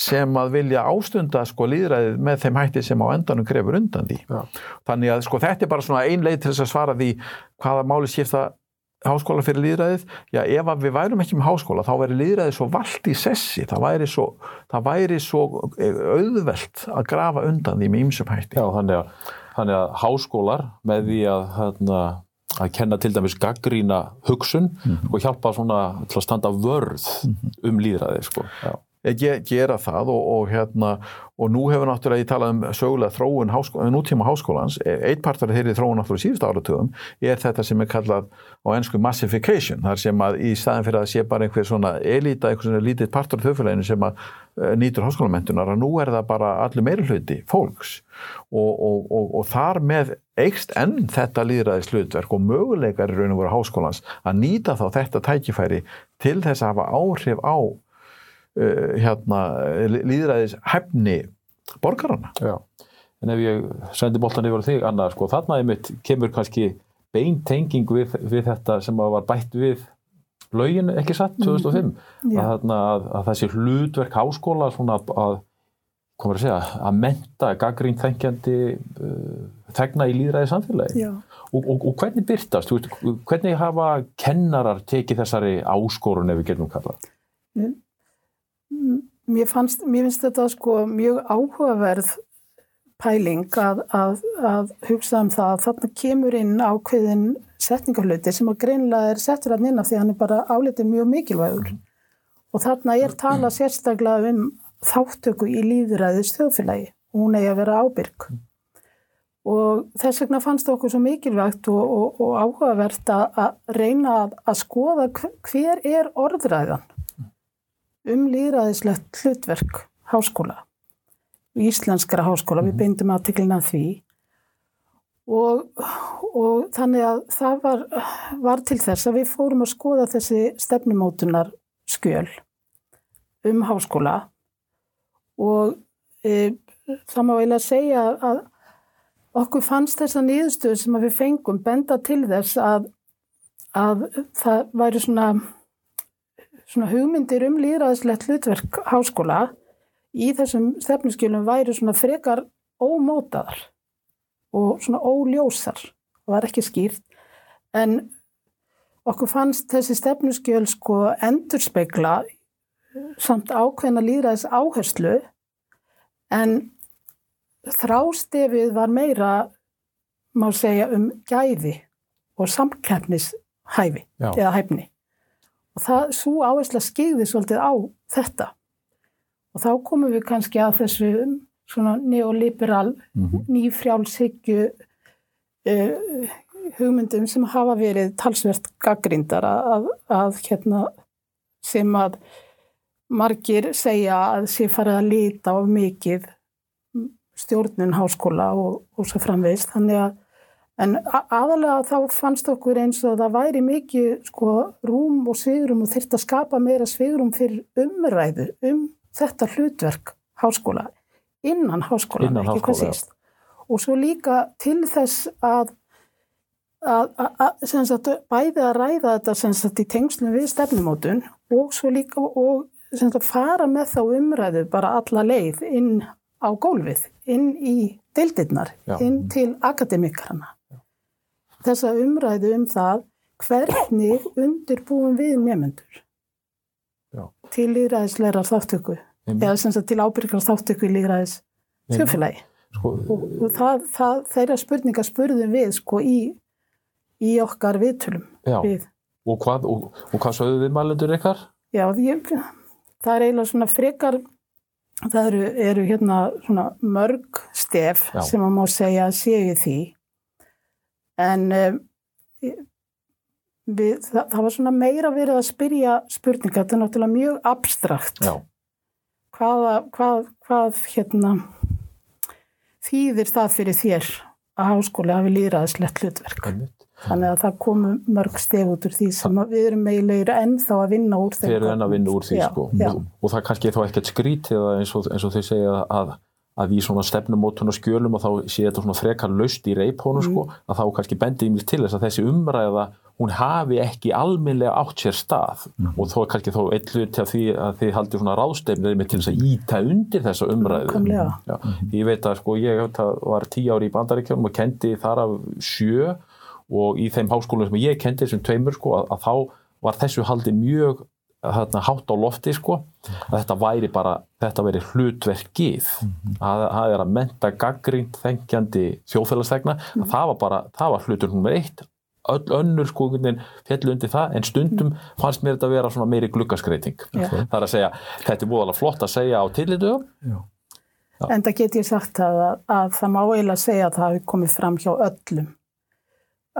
sem að vilja ástunda sko líðræðið með þeim hætti sem á endanum grefur undan því. Já. Þannig að sko þetta er bara svona ein leið til þess að svara því hvaða máli skipta háskóla fyrir líðræðið. Já, ef við værum ekki með háskóla þá væri líðræðið svo vald í sessi, það væri svo, það væri svo auðvelt að grafa undan því með ýmsum hætti. Já, þannig að, þannig að háskólar með því að, hérna, að kenna til dæmis gaggrína hugsun mm -hmm. og hjálpa svona til að standa vörð -hmm. um líðræðið sko. Já gera það og, og, hérna, og nú hefur náttúrulega ég talað um sögulega þróun háskó, nútíma háskólans e, eitt partur af þeirri þróun náttúrulega síðust áratugum er þetta sem er kallað á ennsku massification, þar sem að í staðin fyrir að sé bara einhver svona elita einhver svona lítið partur af þauðfélaginu sem að uh, nýtur háskólamöntunar að nú er það bara allir meira hluti fólks. Og, og þar með eikst enn þetta líðræðis hlutverk og möguleikar í raun og voru háskólans að nýta þá þetta tækifæri til þess að hafa áhrif á uh, hérna, líðræðis hefni borgarana. Já, en ef ég sendi boltan yfir þig, Anna, sko, þarna einmitt kemur kannski beintenging við, við þetta sem var bætt við lögin ekki satt 2005 mm, að, að, að, að þessi hlutverk háskóla svona að komur að segja, að menta gaggrín þengjandi uh, þegna í líðræði samfélagi og, og, og hvernig byrtast, veist, hvernig hafa kennarar tekið þessari áskorun ef við getum kallað? Mér, fannst, mér finnst þetta sko mjög áhugaverð pæling að, að, að hugsa um það. Að þarna kemur inn ákveðin setningarluti sem að greinlega er settur að nynna því að hann er bara álitið mjög mikilvægur. Og þarna er tala sérstaklega um þáttöku í líðræðis þjóðfélagi og hún eigi að vera ábyrg. Og þess vegna fannst það okkur svo mikilvægt og, og, og áhugavert að, að reyna að skoða hver er orðræðan um líðræðislegt hlutverk háskóla, íslenskara háskóla, við mhm. beindum aðtiklina því. Og, og þannig að það var, var til þess að við fórum að skoða þessi stefnumótunar skjöl um háskóla. Og e, það má eiginlega segja að okkur fannst þessa nýðustöðu sem við fengum benda til þess að, að það væri svona svona hugmyndir um líðræðislegt hlutverk háskóla í þessum stefnuskjölum væri svona frekar ómótaðar og svona óljósar. Og var ekki skýrt. En okkur fannst þessi stefnuskjöl sko endur speikla samt ákveðna líðræðis áherslu en þrástefið var meira má segja um gæði og samkefnishæfi eða hæfni það, svo áhersla skeiði svolítið á þetta og þá komum við kannski að þessu svona neoliberal mm -hmm. nýfrjálshyggju uh, hugmyndum sem hafa verið talsvert gaggrindar að, að hérna sem að margir segja að sé farið að lita á mikið stjórnun háskóla og, og svo framvegist þannig að En aðalega þá fannst okkur eins og það væri mikið sko, rúm og svigurum og þurft að skapa meira svigurum fyrir umræðu um þetta hlutverk háskóla, innan háskóla, innan ekki hvað síst. Og svo líka til þess að, að, að sagt, bæði að ræða þetta sagt, í tengslum við stefnumótun og svo líka og sagt, fara með þá umræðu bara alla leið inn á gólfið, inn í deildirnar, inn til akademikarna þessa umræðu um það hvernig undirbúum við nefnendur Já. til líðræðisleira þáttöku eða sem sagt til ábyrgar þáttöku í líðræðis þjófélagi sko, og, og það, það, þeirra spurningar spurðum við sko í, í okkar viðtölum við. og hvað, og, og hvað sögðu þið mælendur ykkar? Já, ég, það er eiginlega svona frekar það eru, eru hérna svona mörg stef Já. sem maður má segja að séu því en um, við, það, það var svona meira verið að spyrja spurninga, þetta er náttúrulega mjög abstrakt Já, hvaða, hvað, hvað hérna þýðir það fyrir þér að háskóli hafi líðræðislegt hlutverk einmitt. þannig að það komu mörg stef út úr því sem við erum eiginlega ennþá að vinna úr Þeir eru enn að vinna úr því Já, sko. já. og, og það kannski þá ekkert skrítið eins og, eins og þau segja að, að í svona stefnumótun og skjölum og þá sé þetta svona frekar laust í reipónu sko, að þá kannski bendi í mér til þess að þessi umræða hún hafi ekki almennlega átt sér stað. Og þó er kannski þó eitt hluti af því að þið haldið svona ráðstefnið með til þess að íta undir þessa umræðu. Já, ég veit að sko ég að var tíu ári í bandaríkjum og kendi þar af sjö og í þeim háskólum sem ég kendi þessum tveimur sko að, að þá var þessu haldið mjög þarna, hátt á lofti sko að þetta væri bara, þetta væri hlutverkið. Að það er að menta gaggrínt þengjandi þjóðfélagstegna að það var bara, það var hlutur nummer eitt. Öll önnur sko fjallu undir það en stundum fannst mér þetta að vera svona meiri gluggaskreiting Já. það er að segja, þetta er búið flott að segja á tillitu En það get ég sagt að, að það má eiginlega segja að það hafi komið fram hjá öllum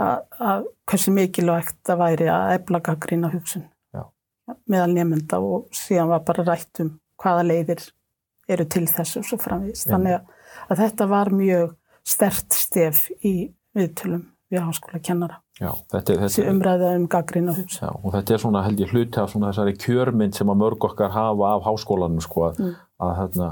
að, að hversu mikilvægt það væri að efla gaggrína hugsun. Meðal nefnda og síðan var bara rætt um hvaða leiðir eru til þessu svo framvís. Þannig að, að þetta var mjög stert stef í viðtölum við háskóla kennara. Já, þetta, er- Þessi umræða um gaggrína hugsun. Já, og þetta er svona held ég hluti af svona þessari kjörmynd sem að mörg okkar hafa af háskólanum sko að, að, hérna,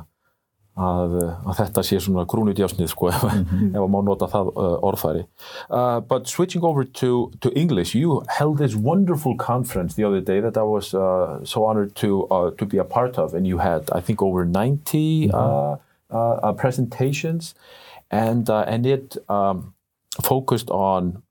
að, að þetta sé svona grúnudjásnið sko ef, að má nota það uh, orðfæri. Uh, but switching over to, to English, you held this wonderful conference the other day that I was uh, so honored to, uh, to be a part of and you had I think over 90 uh, uh, uh, presentations and, uh, and it um, focused on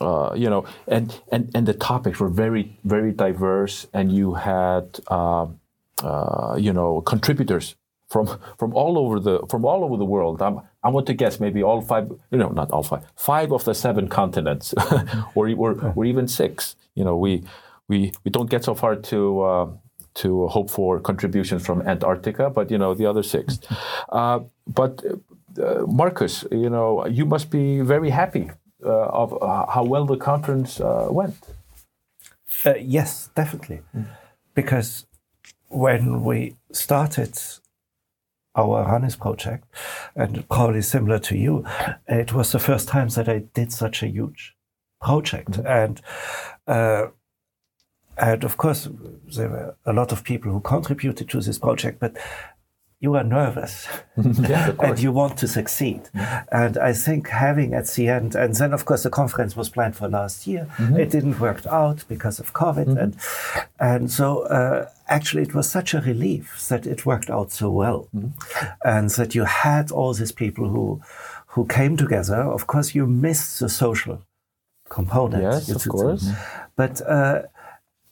uh, you know, and, and and the topics were very very diverse, and you had um, uh, you know contributors from from all over the from all over the world. I'm, I want to guess maybe all five, you know, not all five, five of the seven continents, or, or or even six. You know, we we we don't get so far to. Uh, to hope for contributions from Antarctica, but you know the other six. Uh, but uh, Marcus, you know you must be very happy uh, of uh, how well the conference uh, went. Uh, yes, definitely. Because when we started our Hannes project, and probably similar to you, it was the first time that I did such a huge project. And uh, and of course, there were a lot of people who contributed to this project, but you are nervous yes, and you want to succeed. And I think having at the end, and then of course the conference was planned for last year. It didn't work out because of COVID, and and so uh, actually it was such a relief that it worked out so well, and that you had all these people who who came together. Of course, you missed the social component. Yes, of course. but uh,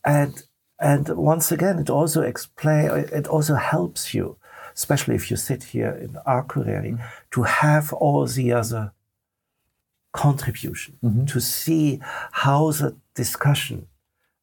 and and once again, it also explain. It also helps you, especially if you sit here in Akureyri, mm-hmm. to have all the other contribution mm-hmm. to see how the discussion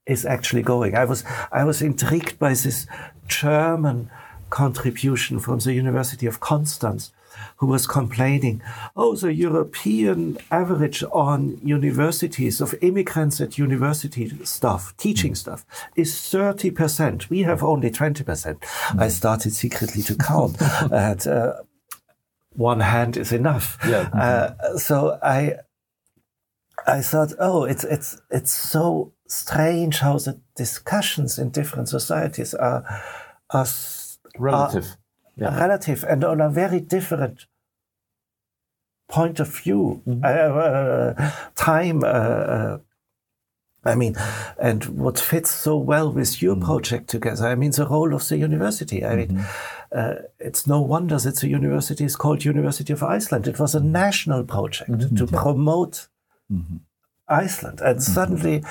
is actually going. I was I was intrigued by this German contribution from the University of Constance, who was complaining, oh, the European average on universities of immigrants at university staff, teaching stuff is 30%. We have only 20%. I started secretly to count. and, uh, one hand is enough. Yeah. Uh, so I, I thought, oh, it's it's it's so strange how the discussions in different societies are are Relative. Yeah. relative and on a very different point of view, uh, uh, time. Uh, uh, I mean, and what fits so well with your project together. I mean, the role of the university. I mean, uh, it's no wonder that the university is called University of Iceland. It was a national project to promote Iceland, and suddenly,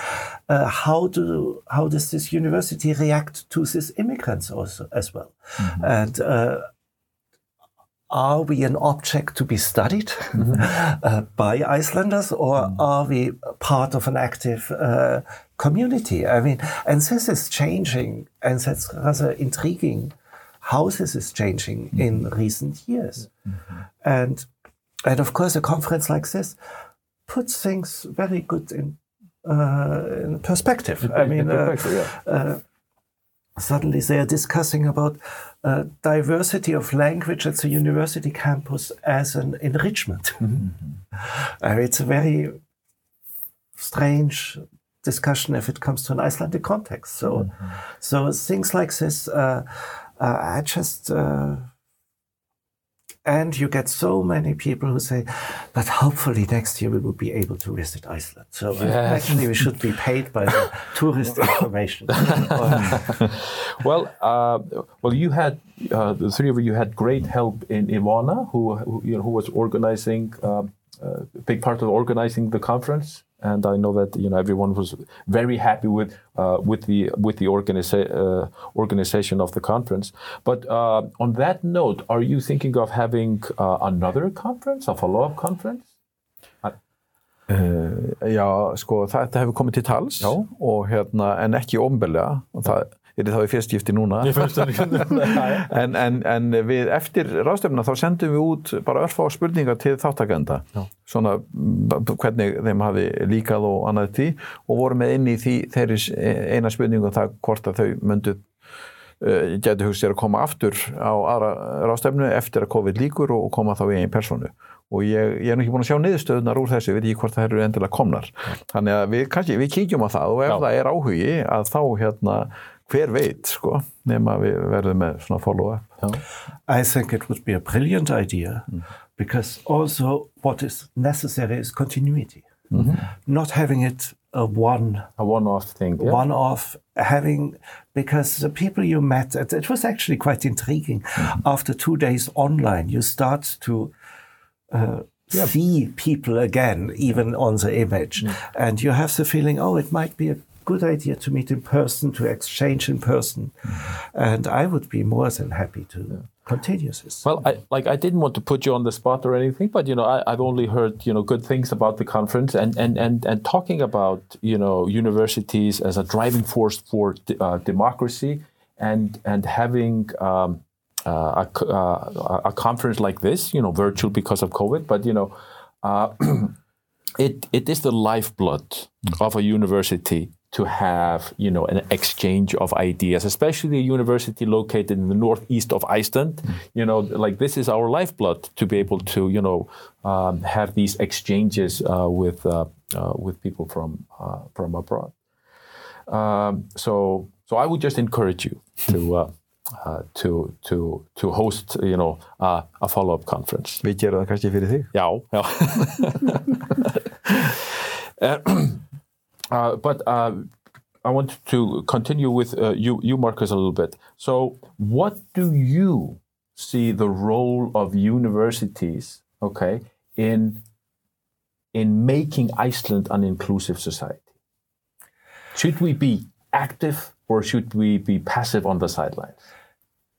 uh, how do how does this university react to these immigrants also as well? And uh, are we an object to be studied mm -hmm. uh, by Icelanders, or mm -hmm. are we part of an active uh, community? I mean, and this is changing, and that's rather intriguing how this is changing mm -hmm. in recent years. And, and of course, a conference like this puts things very good in, uh, in perspective. I mean, uh, perspective, yeah. Uh, suddenly they are discussing about uh, diversity of language at the university campus as an enrichment. Mm-hmm. it's a very strange discussion if it comes to an Icelandic context. So, mm-hmm. so things like this, uh, uh I just uh, and you get so many people who say, but hopefully next year we will be able to visit Iceland. So uh, yes. actually, we should be paid by the tourist information. well, uh, well, you had uh, the three of you had great help in Ivana, who who, you know, who was organizing uh, a big part of organizing the conference and I know that you know everyone was very happy with uh, with the with the organiza uh, organization of the conference. But uh, on that note, are you thinking of having uh, another conference, a follow-up conference? Uh, já, sko, þetta hefur komið til tals og, hérna, en ekki ofnbelja það er þá í fyrstskipti núna. En, en, en við eftir ráðstöfuna þá sendum við út bara örfa á spurningar til þáttakenda svona hvernig þeim hafi líkað og annað því. Og vorum með inn í því þeirri eina spurningu um það hvort að þau myndu uh, getur hugsið að koma aftur á aðra ráðstöfnu eftir að COVID líkur og koma þá í einn personu og ég, ég er ekki búin að sjá niðurstöðunar úr þessu, ég veit ekki hvort það eru endilega komnar. Þannig að við, kannski, við kíkjum á það og ef Já. það er áhugi að þá hérna hver veit sko nema við verðum með svona follow-up I think it would be a brilliant idea mm. because also what is necessary is continuity mm -hmm. not having it a one a one-off thing yeah. one-off having because the people you met it, it was actually quite intriguing mm -hmm. after two days online you start to uh, yeah. see people again even on the image mm. and you have the feeling oh it might be a good idea to meet in person, to exchange in person. And I would be more than happy to yeah. continue this. Well, I, like I didn't want to put you on the spot or anything, but you know, I, have only heard you know good things about the conference and and and and talking about you know universities as a driving force for uh, democracy and and having. Um, uh, a, uh, a conference like this, you know, virtual because of COVID, but you know, uh, it it is the lifeblood mm. of a university to have you know an exchange of ideas especially a university located in the northeast of iceland. Mm. you know like this is our lifeblood to be able to you know um, have these exchanges uh, with uh, uh, with people from uh, from abroad. Um, so so i would just encourage you to uh, uh, to to to host you know a follow-up conference. Við gerum það kannski fyrir þig. Já, já. Uh, but uh, I want to continue with uh, you, you, Marcus, a little bit. So, what do you see the role of universities, okay, in in making Iceland an inclusive society? Should we be active or should we be passive on the sidelines?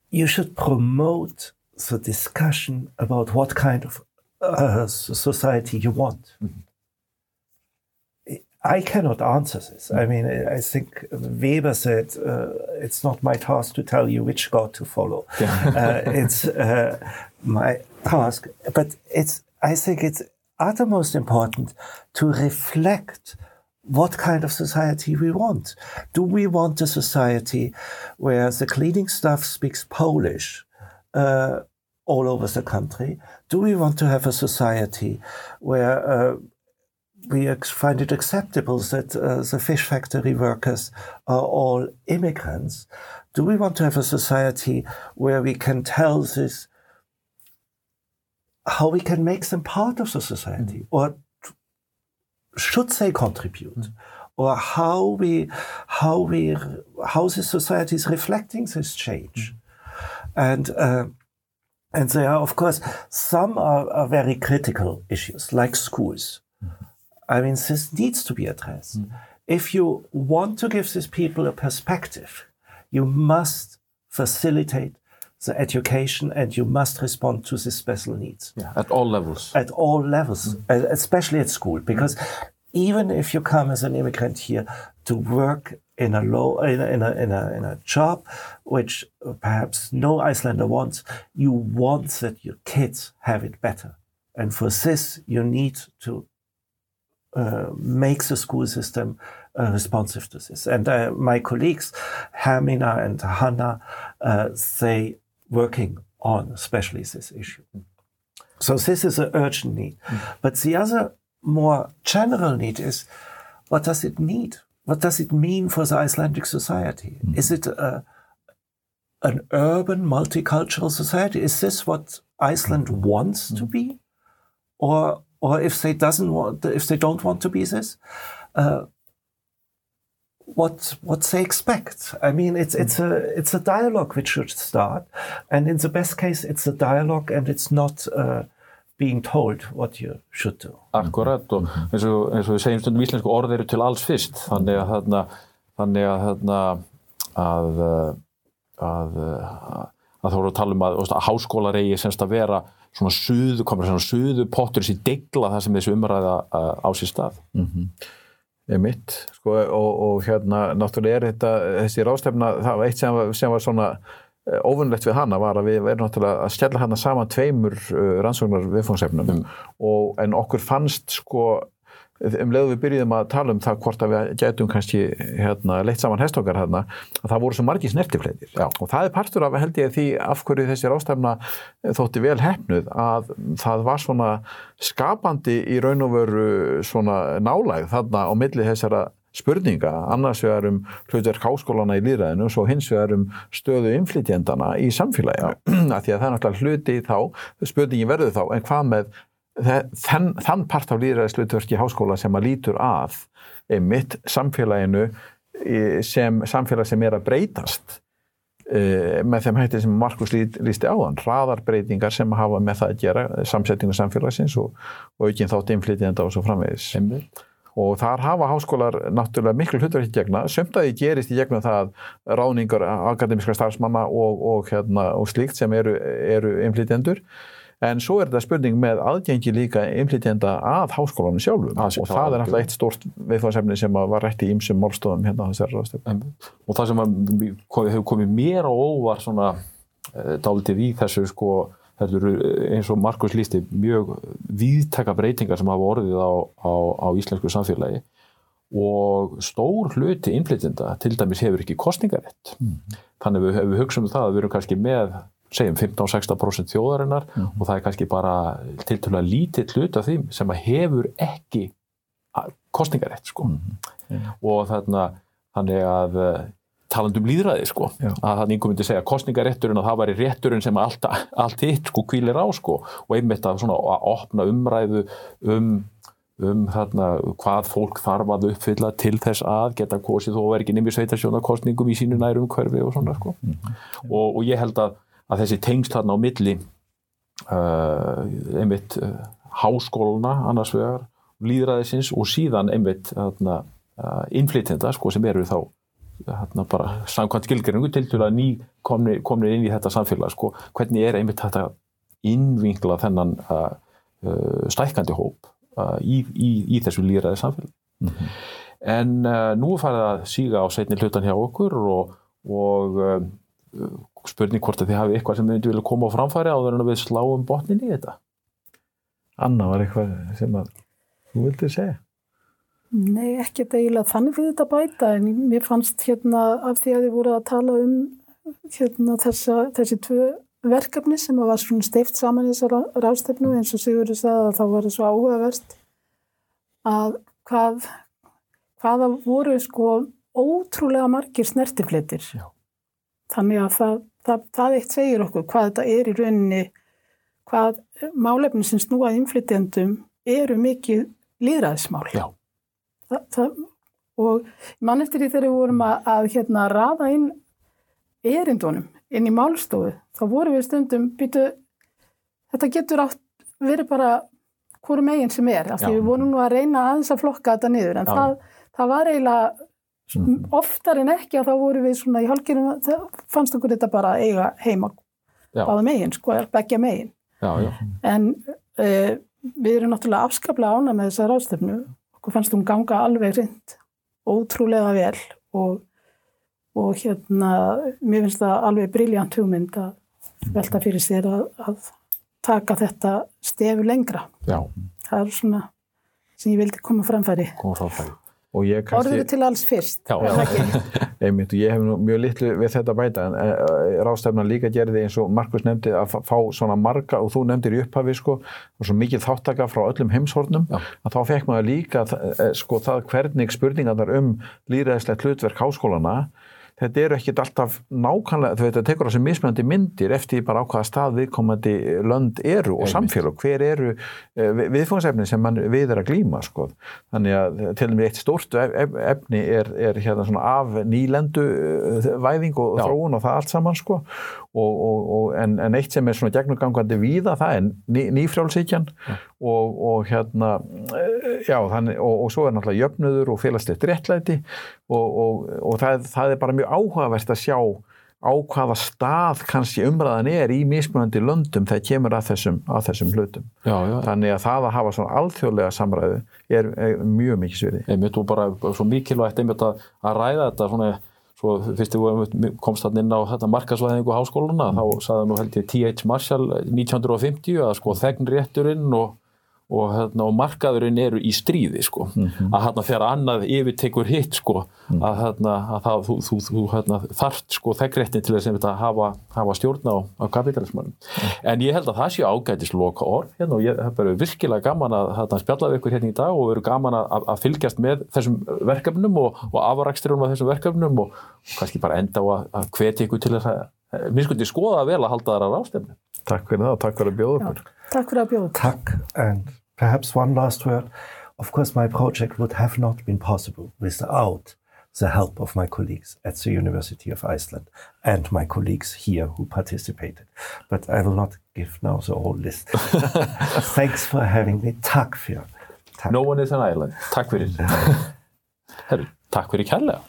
You should promote the discussion about what kind of uh, society you want. Mm -hmm. I cannot answer this. I mean, I think Weber said, uh, it's not my task to tell you which God to follow. uh, it's uh, my task. But it's, I think it's uttermost important to reflect what kind of society we want. Do we want a society where the cleaning staff speaks Polish uh, all over the country? Do we want to have a society where uh, we find it acceptable that uh, the fish factory workers are all immigrants? Do we want to have a society where we can tell this, how we can make them part of the society, mm. or should they contribute? Mm. Or how we, how we, how the society is reflecting this change, mm. and uh, and there are of course some are, are very critical issues like schools. I mean, this needs to be addressed. Mm. If you want to give these people a perspective, you must facilitate the education and you must respond to the special needs. Yeah, at all levels. At all levels, mm. especially at school, because mm. even if you come as an immigrant here to work in a low in a, in a, in a, in a job which perhaps no Icelander wants, you want that your kids have it better. And for this, you need to uh, make the school system uh, responsive to this. And uh, my colleagues, Hermina and Hannah, uh, they working on especially this issue. So this is an urgent need. Mm. But the other more general need is, what does it need? What does it mean for the Icelandic society? Mm. Is it a, an urban multicultural society? Is this what Iceland wants mm. to be? Or, or if they doesn't want, if they don't want to be this, uh, what what they expect. I mean, it's it's a it's a dialogue which should start, and in the best case, it's a dialogue, and it's not uh, being told what you should do. Akkurat. Og eins og, eins og við segjum stundum íslensku orð eru til alls fyrst, þannig að þarna, þannig að þarna að að, að, að þá erum við að tala um að, að háskólar eigi semst að vera svona suðu, komur svona suðu pottur sem degla það sem þessu umræða á sér stað. Mm -hmm mitt sko, og, og hérna náttúrulega er þetta þessi rástefna, það var eitt sem var, sem var svona eh, óvinnlegt við hana var að við verðum náttúrulega að stjalla hana saman tveimur uh, rannsóknar viðfóngsefnum mm. en okkur fannst sko um leiðu við byrjuðum að tala um það hvort að við getum kannski hérna, leitt saman hestókar hérna, að það voru svo margi snertifleitir og það er partur af held ég því af hverju þessi rástefna þótti vel hefnuð að það var svona skapandi í raun og veru svona nálæg þarna á milli þessara spurninga, annars vegar um hlutverk háskólana í líðræðinu og svo hins vegar um stöðu inflytjendana í samfélaginu, að því að það er náttúrulega hluti þá, spurningi verður þá, en hvað með þann, þann part af líðræðislutverki háskóla sem að lítur að mitt samfélaginu sem samfélag sem er að breytast e, með þeim hætti sem Markus lísti áðan, hraðarbreytingar sem hafa með það að gera samsetningu samfélagsins og, ekki þátt inflytjenda og svo framvegis. Einmitt. Og þar hafa háskólar náttúrulega miklu hlutverk í gegna, sömndaði gerist í gegna það ráningar akademiska starfsmanna og, og, hérna, og slíkt sem eru, eru inflytjendur en svo er þetta spurning með aðgengi líka inflytjenda að háskólanum sjálfum. Að og það er náttúrulega eitt stort viðfáðsefni sem var rætt í ymsum málstofum hérna á þessari ráðstöfum. Og það sem hefur komið mér og óvar svona e, dálitið í þessu sko þetta eru eins og Markus lísti mjög víðtaka breytingar sem hafa orðið á, á, á íslensku samfélagi. Og stór hluti innflytjenda til dæmis hefur ekki kostningarétt mm. þannig að við, við hugsaum um það að við erum kannski með segjum 15-16% þjóðarinnar mm. og það er kannski bara til til að lítið hlut af því sem að hefur ekki kostningarétt sko mm. Yeah. og þarna þannig að eh, talandum líðræði sko Já. að þannig einhver myndi segja kostningarétturinn að það væri rétturinn sem allt, allt hitt sko kvílir á sko og einmitt að svona að opna umræðu um um þarna hvað fólk þarf að uppfylla til þess að geta kosið þó verið ekki nefnir sveitasjónarkostningum í sínu nærum hverfi og svona sko mm -hmm. og, og ég held að að þessi tengst þarna á milli uh, einmitt uh, háskóluna annars vegar, líðræðisins og síðan einmitt uh, innflytjenda sko sem eru þá bara samkvæmt skilgeringu til til að ný komni, komni inn í þetta samfélag sko, hvernig er einmitt þetta innvinkla þennan stækandi hóp í, í, í þessu líðræði samfélag mm -hmm. en nú farið að síga á setni hlutan hjá okkur og, og spurning hvort að þið hafi eitthvað sem þið vilja koma á framfæri á þegar við sláum botnin í þetta. Anna var eitthvað sem að þú vildi segja? Nei, ekki eiginlega þannig við þetta bæta en mér fannst hérna af því að þið voru að tala um hérna þessa, þessi tvö verkefni sem var svona steift saman í þessar rástefnu eins og Sigurður sagði að það var svo áhugaverst að hvað hvaða voru sko ótrúlega margir snertifletir. Já. Þannig að það, það, það eitt segir okkur hvað þetta er í rauninni, hvað málefni sem snúað inflytjandum eru mikið líðræðismál. Já. Það, það, og mann eftir því þegar við vorum að, að hérna rafa inn erindunum inn í málstofu, þá vorum við stundum býtu, þetta getur átt verið bara hverju meginn sem er, af því við vorum nú að reyna aðeins að flokka þetta niður, en það, það var eiginlega. Oftar en ekki að þá voru við svona í halginum, það fannst okkur þetta bara eiga heima báða megin, sko, begja megin. Já, já. En uh, við erum náttúrulega afskaplega ána með þessa ráðstöfnu. Okkur fannst hún ganga alveg reynd, ótrúlega vel og, og hérna, mér finnst það alveg briljant hugmynd að velta fyrir sér að, að taka þetta stefu lengra. Já. Það er svona sem ég vildi koma framfæri. Koma framfæri. Kannski... Orður til alls fyrst. Já, einmitt, ég hef nú mjög litlu við þetta bæta en uh, ráðstefna líka gerði eins og Markus nefndi að fá svona marga og þú nefndir í upphafi sko og svo mikið þáttaka frá öllum heimshornum Já. að þá fekk maður líka sko það hvernig spurningar um líðræðislegt hlutverk háskólana þetta eru ekkit alltaf nákvæmlega, þetta tekur á sem mismjöndi myndir eftir bara á hvaða stað viðkomandi lönd eru og samfélag, hver eru eh, viðfóngsefni sem man, við er að glýma sko. Þannig að til og með eitt stórt efni er, er hérna svona af nýlendu eh, væðing og Já. þróun og það allt saman sko. Og, og, og, en, en eitt sem er svona gegnugangandi víða það er ný, nýfrjálsíkjan og, og hérna já, þannig, og svo er náttúrulega jöfnudur og félagslegt réttlæti og það, það er bara mjög áhugavert að sjá á hvaða stað kannski umræðan er í mismunandi löndum þegar kemur að þessum, að þessum hlutum. Já, já. Þannig að það að hafa svona alþjóðlega samræðu er, er mjög mikið sviði. Einmitt og bara svo mikilvægt einmitt að, að ræða þetta svona Svo fyrst við komst hann inn á þetta markasvæðingu háskóluna mm. þá saði nú held ég T.H. Marshall 1950 að sko þegnrétturinn og og, hérna, og markaðurinn eru í stríði sko. mm -hmm. að hérna þegar annað yfirtekur hitt sko, mm. að, hérna, að það, þú, þú, þú hérna, þart sko þeggréttin til þess að hafa, hafa stjórn á, á kapitalismannum mm. en ég held að það séu ágætis loka orð hérna, og ég hef verið virkilega gaman að hérna, spjalla við ykkur hérna í dag og verið gaman að, að fylgjast með þessum verkefnum og, og afraksturum af þessum verkefnum og kannski bara enda á að, hvetja ykkur til þess að eh, mér skundi skoða vel að halda þar að rástefni Takk fyrir það og takk fyrir að bjóða okkur Takk fyrir að bjóða. Takk. And perhaps one last word. Of course, my project would have not been possible without the help of my colleagues at the University of Iceland and my colleagues here who participated. But I will not give now the whole list. Thanks for having me. Takk fyrir. Takk. No one is an island. Takk fyrir. Herru, takk fyrir kærlega.